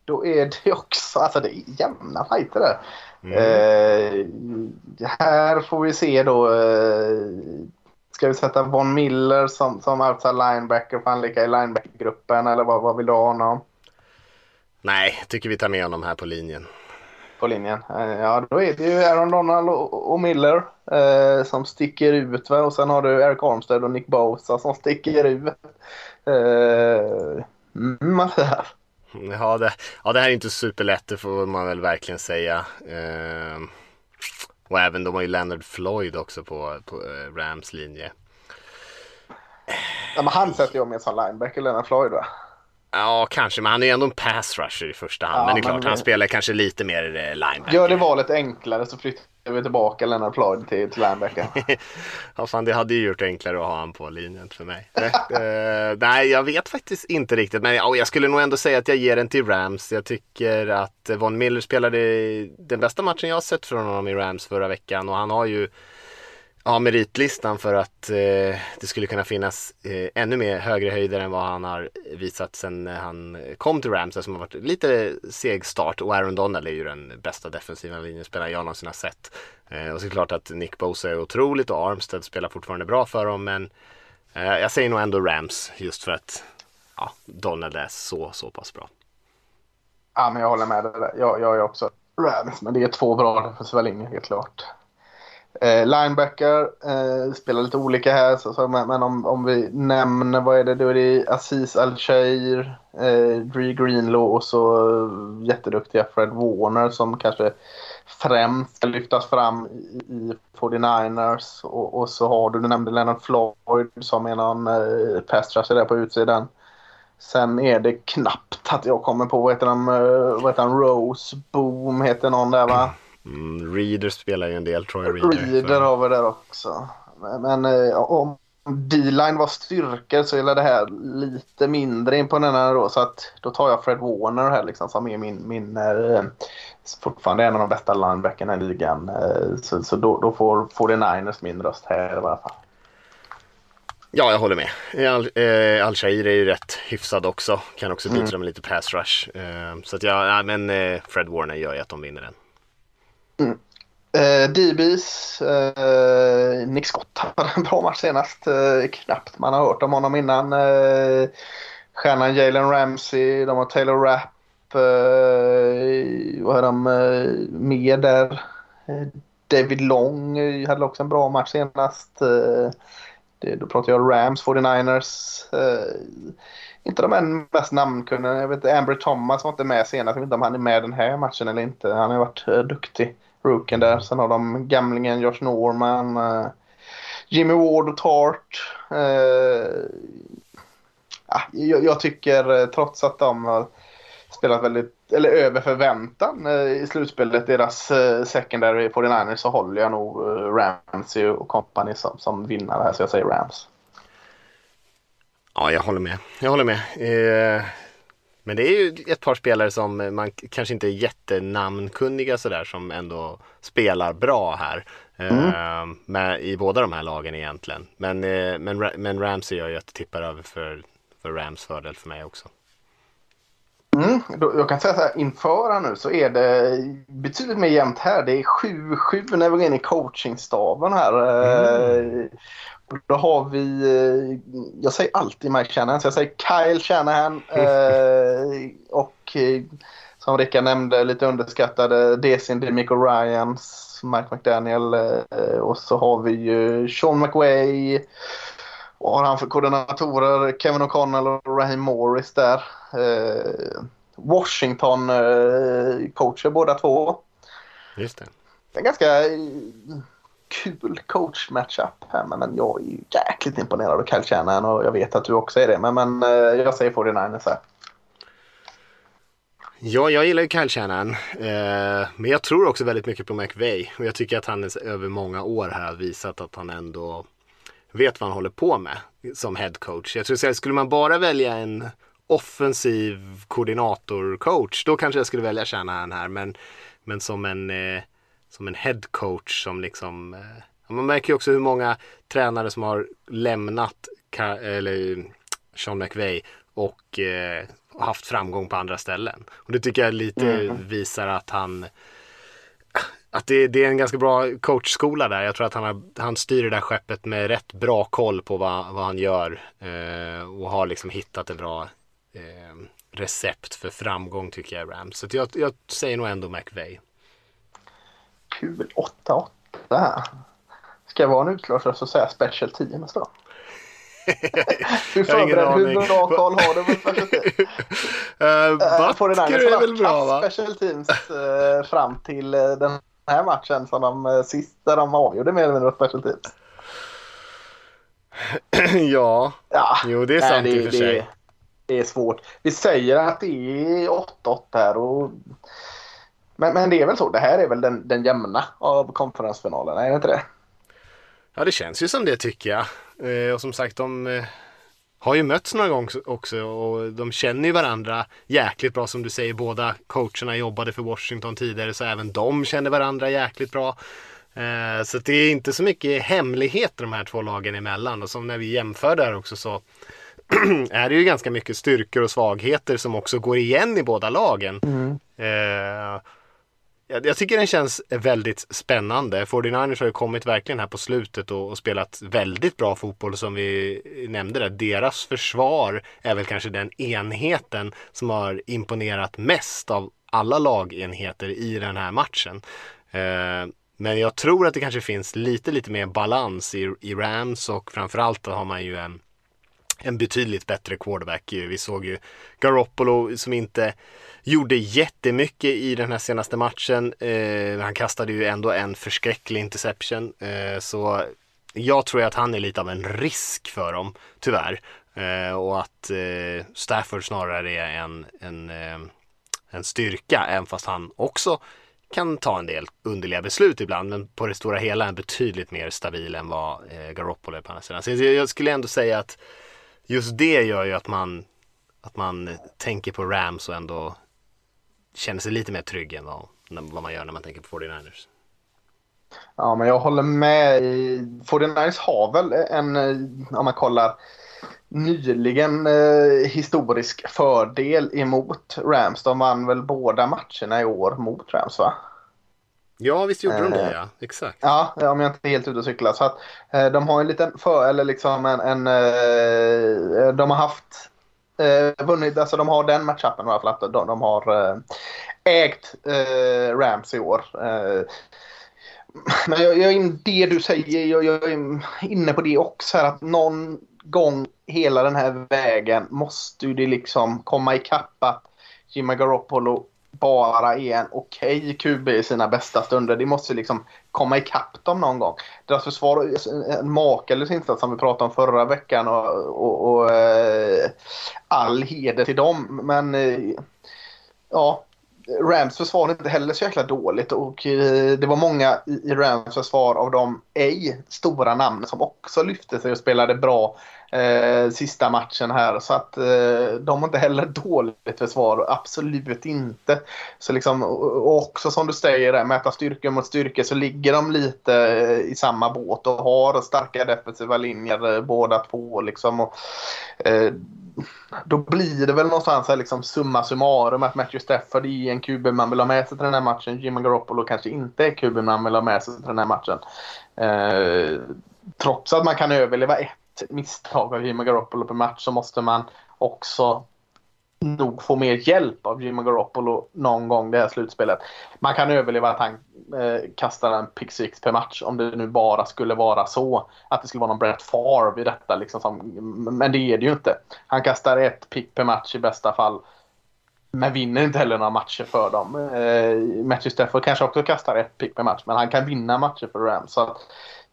Då är det också, alltså det är jämna fighter där. Mm. Eh, här får vi se då. Eh, ska vi sätta Von Miller som, som outside linebacker? Får han lika i linebackergruppen eller vad, vad vill du ha honom?
Nej, tycker vi tar med honom här på linjen.
På linjen? Eh, ja, då är det ju Aaron Donald och, Miller eh, som sticker ut. Va? Och sen har du Eric Armstead och Nick Bosa som sticker ut. Eh, mm,
ja, det, ja, det här är inte superlätt, det får man väl verkligen säga. Eh, och även de har ju Leonard Floyd också på, på eh, Rams linje.
Ja, men han sätter jag med som linebacker, Leonard Floyd va?
Ja, kanske, men han är ju ändå en pass rusher i första hand. Ja, men det är klart, men... han spelar kanske lite mer eh, linebacker.
Gör det valet enklare så flyttar vi tillbaka Leonard Floyd till, till linebacker. <laughs>
ja, fan det hade ju gjort enklare att ha han på linjen för mig. uh, <laughs> nej, jag vet faktiskt inte riktigt, men oh, jag skulle nog ändå säga att jag ger den till Rams. Jag tycker att Von Miller spelade den bästa matchen jag har sett från honom i Rams förra veckan och han har ju ja, meritlistan för att eh, det skulle kunna finnas eh, ännu mer högre höjder än vad han har visat sen han kom till Rams som har varit lite seg start och Aaron Donald är ju den bästa defensiva linjespelaren jag någonsin har sett. Eh, och såklart att Nick Bosa är otroligt och Armstead spelar fortfarande bra för dem men eh, jag säger nog ändå Rams just för att ja, Donald är så, så pass bra.
Ja, men jag håller med dig. Jag, jag är också Rams, men det är två bra defensiva linjer helt klart. Eh, linebacker eh, spelar lite olika här, så, så, men, men om, om vi nämner vad är det då är det Aziz Al-Shair, eh, Dree Greenlaw och så eh, jätteduktiga Fred Warner som kanske främst ska lyftas fram i, i 49ers. Och, och, så har du, du nämnde Leonard Floyd som är någon eh, pass där på utsidan. Sen är det knappt att jag kommer på, vad heter han, eh, vad heter han Rose Boom heter någon där va?
Mm, Reader spelar ju en del, Troy Reader.
Reader har vi där också. Men, men eh, om D-line var styrkor så är det här lite mindre imponerande då. Så att då tar jag Fred Warner här liksom som är min, min eh, fortfarande en av de bästa linebackerna i ligan. Eh, så, så då, då får 49ers min röst här i alla fall.
Ja, jag håller med. Al, eh, Al-Shair är ju rätt hyfsad också. Kan också bidra mm. med lite pass rush. Eh, så att ja, ja men eh, Fred Warner gör ju att de vinner den.
Mm. Eh, DBs, eh, Nick Scott hade en bra match senast. Eh, knappt man har hört om honom innan. Eh, stjärnan Jalen Ramsey, de har Taylor Rapp. Eh, vad är de eh, mer där? Eh, David Long eh, hade också en bra match senast. Eh, det, då pratar jag Rams, 49ers. Eh, inte de mest namnkunniga. Jag vet Amber Thomas var inte med senast. Jag vet inte om han är med den här matchen eller inte. Han har varit eh, duktig rookien där. Sen har de gamlingen Josh Norman, eh, Jimmy Ward och Tart. Eh, ja, jag, jag, tycker eh, trots att de har spelat väldigt, eller över förväntan eh, i slutspelet, deras eh, secondary 49ers, så håller jag nog Ramsey och company som, som vinnare här, så jag säger Rams.
Ja, jag håller med. Jag håller med. Eh, men det är ju ett par spelare som man kanske inte är jättenamnkunniga sådär som ändå spelar bra här. Mm. Uh, med, I båda de här lagen egentligen. Men, uh, men, men Ramsey gör ju att det tippar över för, för Rams fördel för mig också.
Mm, jag kan säga så här, inför här nu så är det betydligt mer jämnt här. Det är 7-7 när vi går in i coachingstaben här. Mm. Då har vi, eh, jag säger alltid Mike Shanahan, så jag säger Kyle Shanahan. eh, och eh, som Rickard nämnde, lite underskattade. Desin Demico Ryans, Mike McDaniel och så har vi ju Sean McWay. Vad har han för koordinatorer? Kevin O'Connell och Raheem Morris där. Eh, Washington eh, coacher båda två.
Just det.
Det är en ganska eh, kul coach-matchup här men jag är ju jäkligt imponerad av Kyle Shanahan och jag vet att du också är det. Men, men eh, jag säger 49ers här.
Ja, jag gillar ju Kyle Shanahan. Eh, men jag tror också väldigt mycket på McVay. Och jag tycker att han över många år här har visat att han ändå vet vad han håller på med som head coach. Jag tror att skulle man bara välja en offensiv koordinator-coach, då kanske jag skulle välja Shanahan här. Men, men som en, eh, som en head coach som liksom eh, man märker ju också hur många tränare som har lämnat eller Sean McVay och eh, haft framgång på andra ställen. Och det tycker jag lite mm. visar att han att det, det, är en ganska bra coachskola där. Jag tror att han, har, han styr det där skeppet med rätt bra koll på vad, vad han gör eh, och har liksom hittat ett bra eh, recept för framgång tycker jag i Rams. Så jag, jag säger nog ändå McVay.
Kul, 8-8. Ska jag vara en utslagsröst så säga special teams då? hur förberedd, hur bra koll har du på <laughs> special teams?
uh, Butker är väl bra va?
special teams uh, fram till uh, den här matchen som de uh, sista de avgjorde mer eller mindre special teams. <clears throat>
ja. ja, jo det är sant nej, det, i och för sig. Det,
det är svårt. Vi säger att det är 8-8 här och men, men det är väl så. Det här är väl den, den jämna av konferensfinalerna, är det inte det?
Ja, det känns ju som det tycker jag. Eh, och som sagt, de eh, har ju mötts några gånger också och de känner ju varandra jäkligt bra som du säger. Båda coacherna jobbade för Washington tidigare så även de känner varandra jäkligt bra. Eh, så det är inte så mycket hemligheter de här två lagen emellan och som när vi jämför där också så <clears throat> är det ju ganska mycket styrkor och svagheter som också går igen i båda lagen. Mm. Eh, jag, jag tycker den känns väldigt spännande. 49ers har ju kommit verkligen här på slutet och, och, spelat väldigt bra fotboll som vi nämnde där. Deras försvar är väl kanske den enheten som har imponerat mest av alla lagenheter i den här matchen. Eh, men jag tror att det kanske finns lite, lite mer balans i, i Rams och framförallt har man ju en, en betydligt bättre quarterback. Vi såg ju Garoppolo som inte gjorde jättemycket i den här senaste matchen. Eh, han kastade ju ändå en förskräcklig interception. Eh, så jag tror att han är lite av en risk för dem, tyvärr. Eh, och att eh, Stafford snarare är en, en, eh, en styrka, även fast han också kan ta en del underliga beslut ibland, men på det stora hela är han betydligt mer stabil än vad eh, Garoppolo är på andra sidan. Så jag skulle ändå säga att just det gör ju att man, att man tänker på Rams och ändå känner sig lite mer trygg än vad, vad man gör när man tänker på 49ers.
Ja, men jag håller med. 49ers har väl en, om man kollar nyligen eh, historisk fördel emot Rams. De vann väl båda matcherna i år mot Rams va?
Ja, visst gjorde de det ja. Exakt.
Ja, om jag inte är helt ute och cyklar. Så att eh, de har en liten för, eller liksom en, en eh, de har haft eh, vunnit, alltså de har den matchupen i alla fall. De, de har eh, ägt eh, Rams i år. Eh, men jag, jag, det du säger, jag, jag, är inne på det också. Här, att någon gång hela den här vägen måste det liksom komma ikapp att Jimmy Garoppolo bara är en okej okay QB i sina bästa stunder. Det måste liksom komma ikapp dem någon gång. Deras försvar, en makalös insats som vi pratade om förra veckan och, och, och eh, all heder till dem. Men eh, ja, Rams försvar är inte heller så jäkla dåligt och eh, det var många i Rams försvar av de ej stora namn som också lyfte sig och spelade bra eh, sista matchen här. Så att eh, de har inte heller dåligt försvar, absolut inte. Så liksom, och också som du säger, mäta styrka mot styrka så ligger de lite eh, i samma båt och har starka defensiva linjer eh, båda två. Liksom, och, eh, då blir det väl någonstans här liksom summa summarum att Matthew Stafford är en QB man vill ha med sig till den här matchen. Jimmy Garoppolo kanske inte är QB man vill ha med sig till den här matchen. Eh, trots att man kan överleva ett misstag av Jimmy Garoppolo per match så måste man också nog få mer hjälp av Jimmy Garoppolo någon gång det här slutspelet. Man kan överleva att han eh, kastar en pick six per match om det nu bara skulle vara så. Att det skulle vara någon Brett Favre i detta. Liksom, som, men det är det ju inte. Han kastar ett pick per match i bästa fall. Men vinner inte heller några matcher för dem. Eh, Matthew Stafford kanske också kastar ett pick per match. Men han kan vinna matcher för Rams. Så att,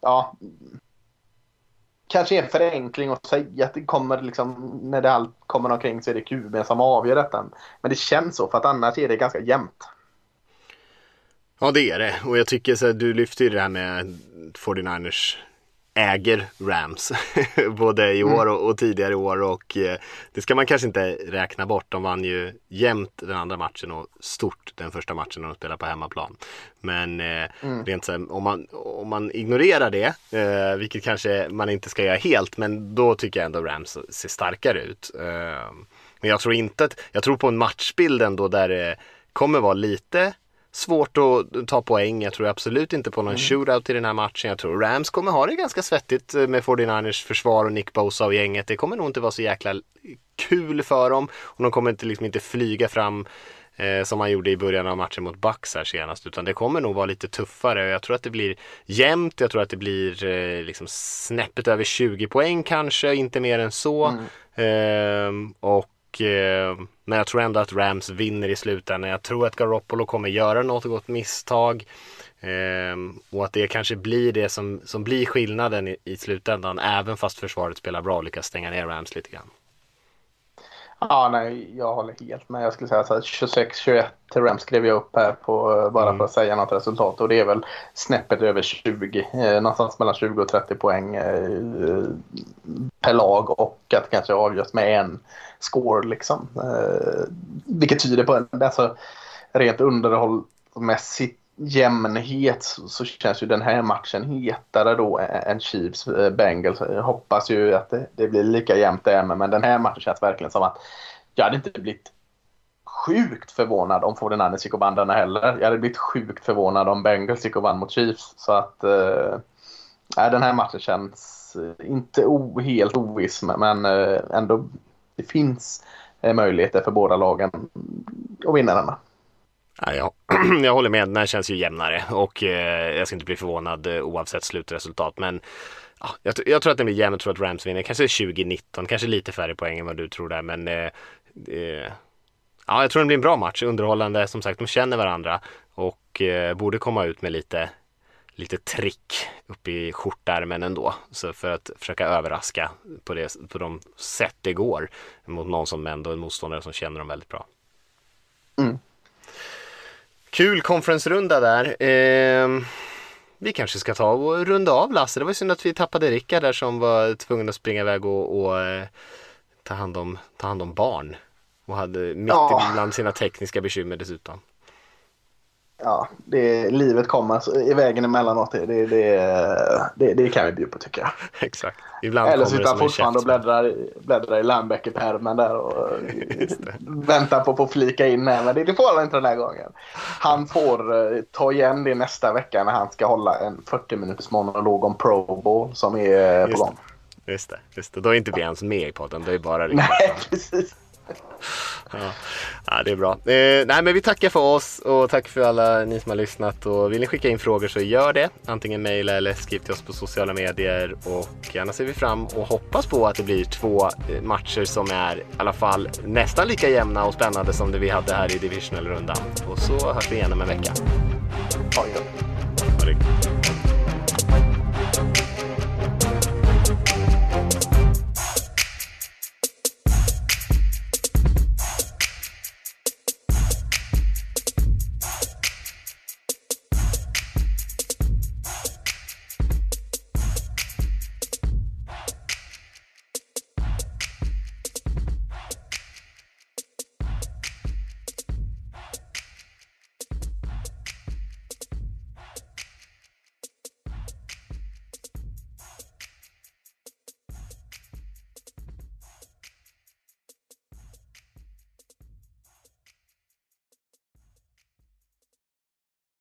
ja, kanske är en förenkling att säga att det kommer liksom, när det allt kommer omkring så är det QB som avgör detta. Men det känns så för att annars är det ganska jämnt.
Ja det är det och jag tycker så här, du lyfter ju det här med 49ers äger Rams <laughs> både i
Mm.
år och, och tidigare år och eh, det ska man kanske inte räkna bort. De vann ju jämnt den andra matchen och stort den första matchen när de spelade på hemmaplan. Men eh,
Mm.
rent så här, om, man, om man ignorerar det, eh, vilket kanske man inte ska göra helt, men då tycker jag ändå Rams ser starkare ut. Men jag tror inte att, jag tror på en matchbild ändå där det kommer vara lite svårt att ta poäng. Jag tror absolut inte på någon shootout i den här matchen. Jag tror Rams kommer ha det ganska svettigt eh, med 49ers försvar och Nick Bosa och gänget. Det kommer nog inte vara så jäkla kul för dem. Och de kommer inte, liksom inte flyga fram eh, som man gjorde i början av matchen mot Bucks här senast. Utan det kommer nog vara lite tuffare. Jag tror att det blir jämnt. Jag tror att det blir eh, liksom snäppet över 20 poäng kanske, inte mer än så. Ehm, och eh, men jag tror ändå att Rams vinner i slutändan. Jag tror att Garoppolo kommer göra något gott misstag. Ehm, och att det kanske blir det som, som blir skillnaden i, i slutändan. Även fast försvaret spelar bra och lyckas stänga ner Rams lite grann.
Ja, nej, jag håller helt med. Jag skulle säga så här 26-21 till Rams skrev jag upp här på, bara
Mm.
för att säga något resultat. Och det är väl snäppet över 20. Eh, någonstans mellan 20 och 30 poäng eh, per lag. Och att kanske avgörs med en score liksom. Eh, vilket tyder på, alltså rent underhållsmässigt jämnhet så, känns ju den här matchen hetare då än Chiefs-Bengals. Eh, jag hoppas ju att det, det blir lika jämnt där men den här matchen känns verkligen som att jag hade inte blivit sjukt förvånad om 49ers gick och vann denna heller. Jag hade blivit sjukt förvånad om Bengals gick och vann mot Chiefs. Så att eh, nej, den här matchen känns eh, inte o, helt oviss men eh, ändå det finns eh, möjligheter för båda lagen att vinna denna.
Ja, <clears throat> jag, håller med, den här känns ju jämnare och eh, jag ska inte bli förvånad eh, oavsett slutresultat. Men ja, jag, jag tror att den blir jämn, jag tror att Rams vinner. Kanske 20-19, kanske lite färre poäng än vad du tror där. Men eh, ja, jag tror den blir en bra match, underhållande. Som sagt, de känner varandra och eh, borde komma ut med lite lite trick upp i skjortärmen ändå. Så för att försöka överraska på, det, på de sätt det går mot någon som ändå är en motståndare som känner dem väldigt bra.
Mm.
Kul konferensrunda där. Ehm, vi kanske ska ta och runda av Lasse. Det var synd att vi tappade Rickard där som var tvungen att springa iväg och, och eh, ta, hand om, ta hand om barn. Och hade mitt
Ja.
ibland sina tekniska bekymmer dessutom.
Ja, det, livet kommer i vägen emellanåt. Det, det, det, det, det kan vi bjuda på tycker jag. <laughs>
Exakt. Ibland
Eller sitter han fortfarande och bläddrar, i- bläddrar i Lambecker-pärmen där och <laughs> väntar på att få flika in här. Men det, får han inte den här gången. Han får eh, ta igen det nästa vecka när han ska hålla en 40 minuters monolog om Pro Bowl som är eh, på gång.
Just det, just det. Då är inte vi ens med i podden. Det är bara Rickard. <laughs>
Nej, precis. <laughs>
Ja, det är bra. Eh, nej, men vi tackar för oss och tack för alla ni som har lyssnat. Och vill ni skicka in frågor så gör det. Antingen mejla eller skriv till oss på sociala medier. Och gärna ser vi fram och hoppas på att det blir två eh, matcher som är i alla fall nästan lika jämna och spännande som det vi hade här i divisional rundan. Och så hörs vi igen om en vecka.
Ja, ja.
Ha det.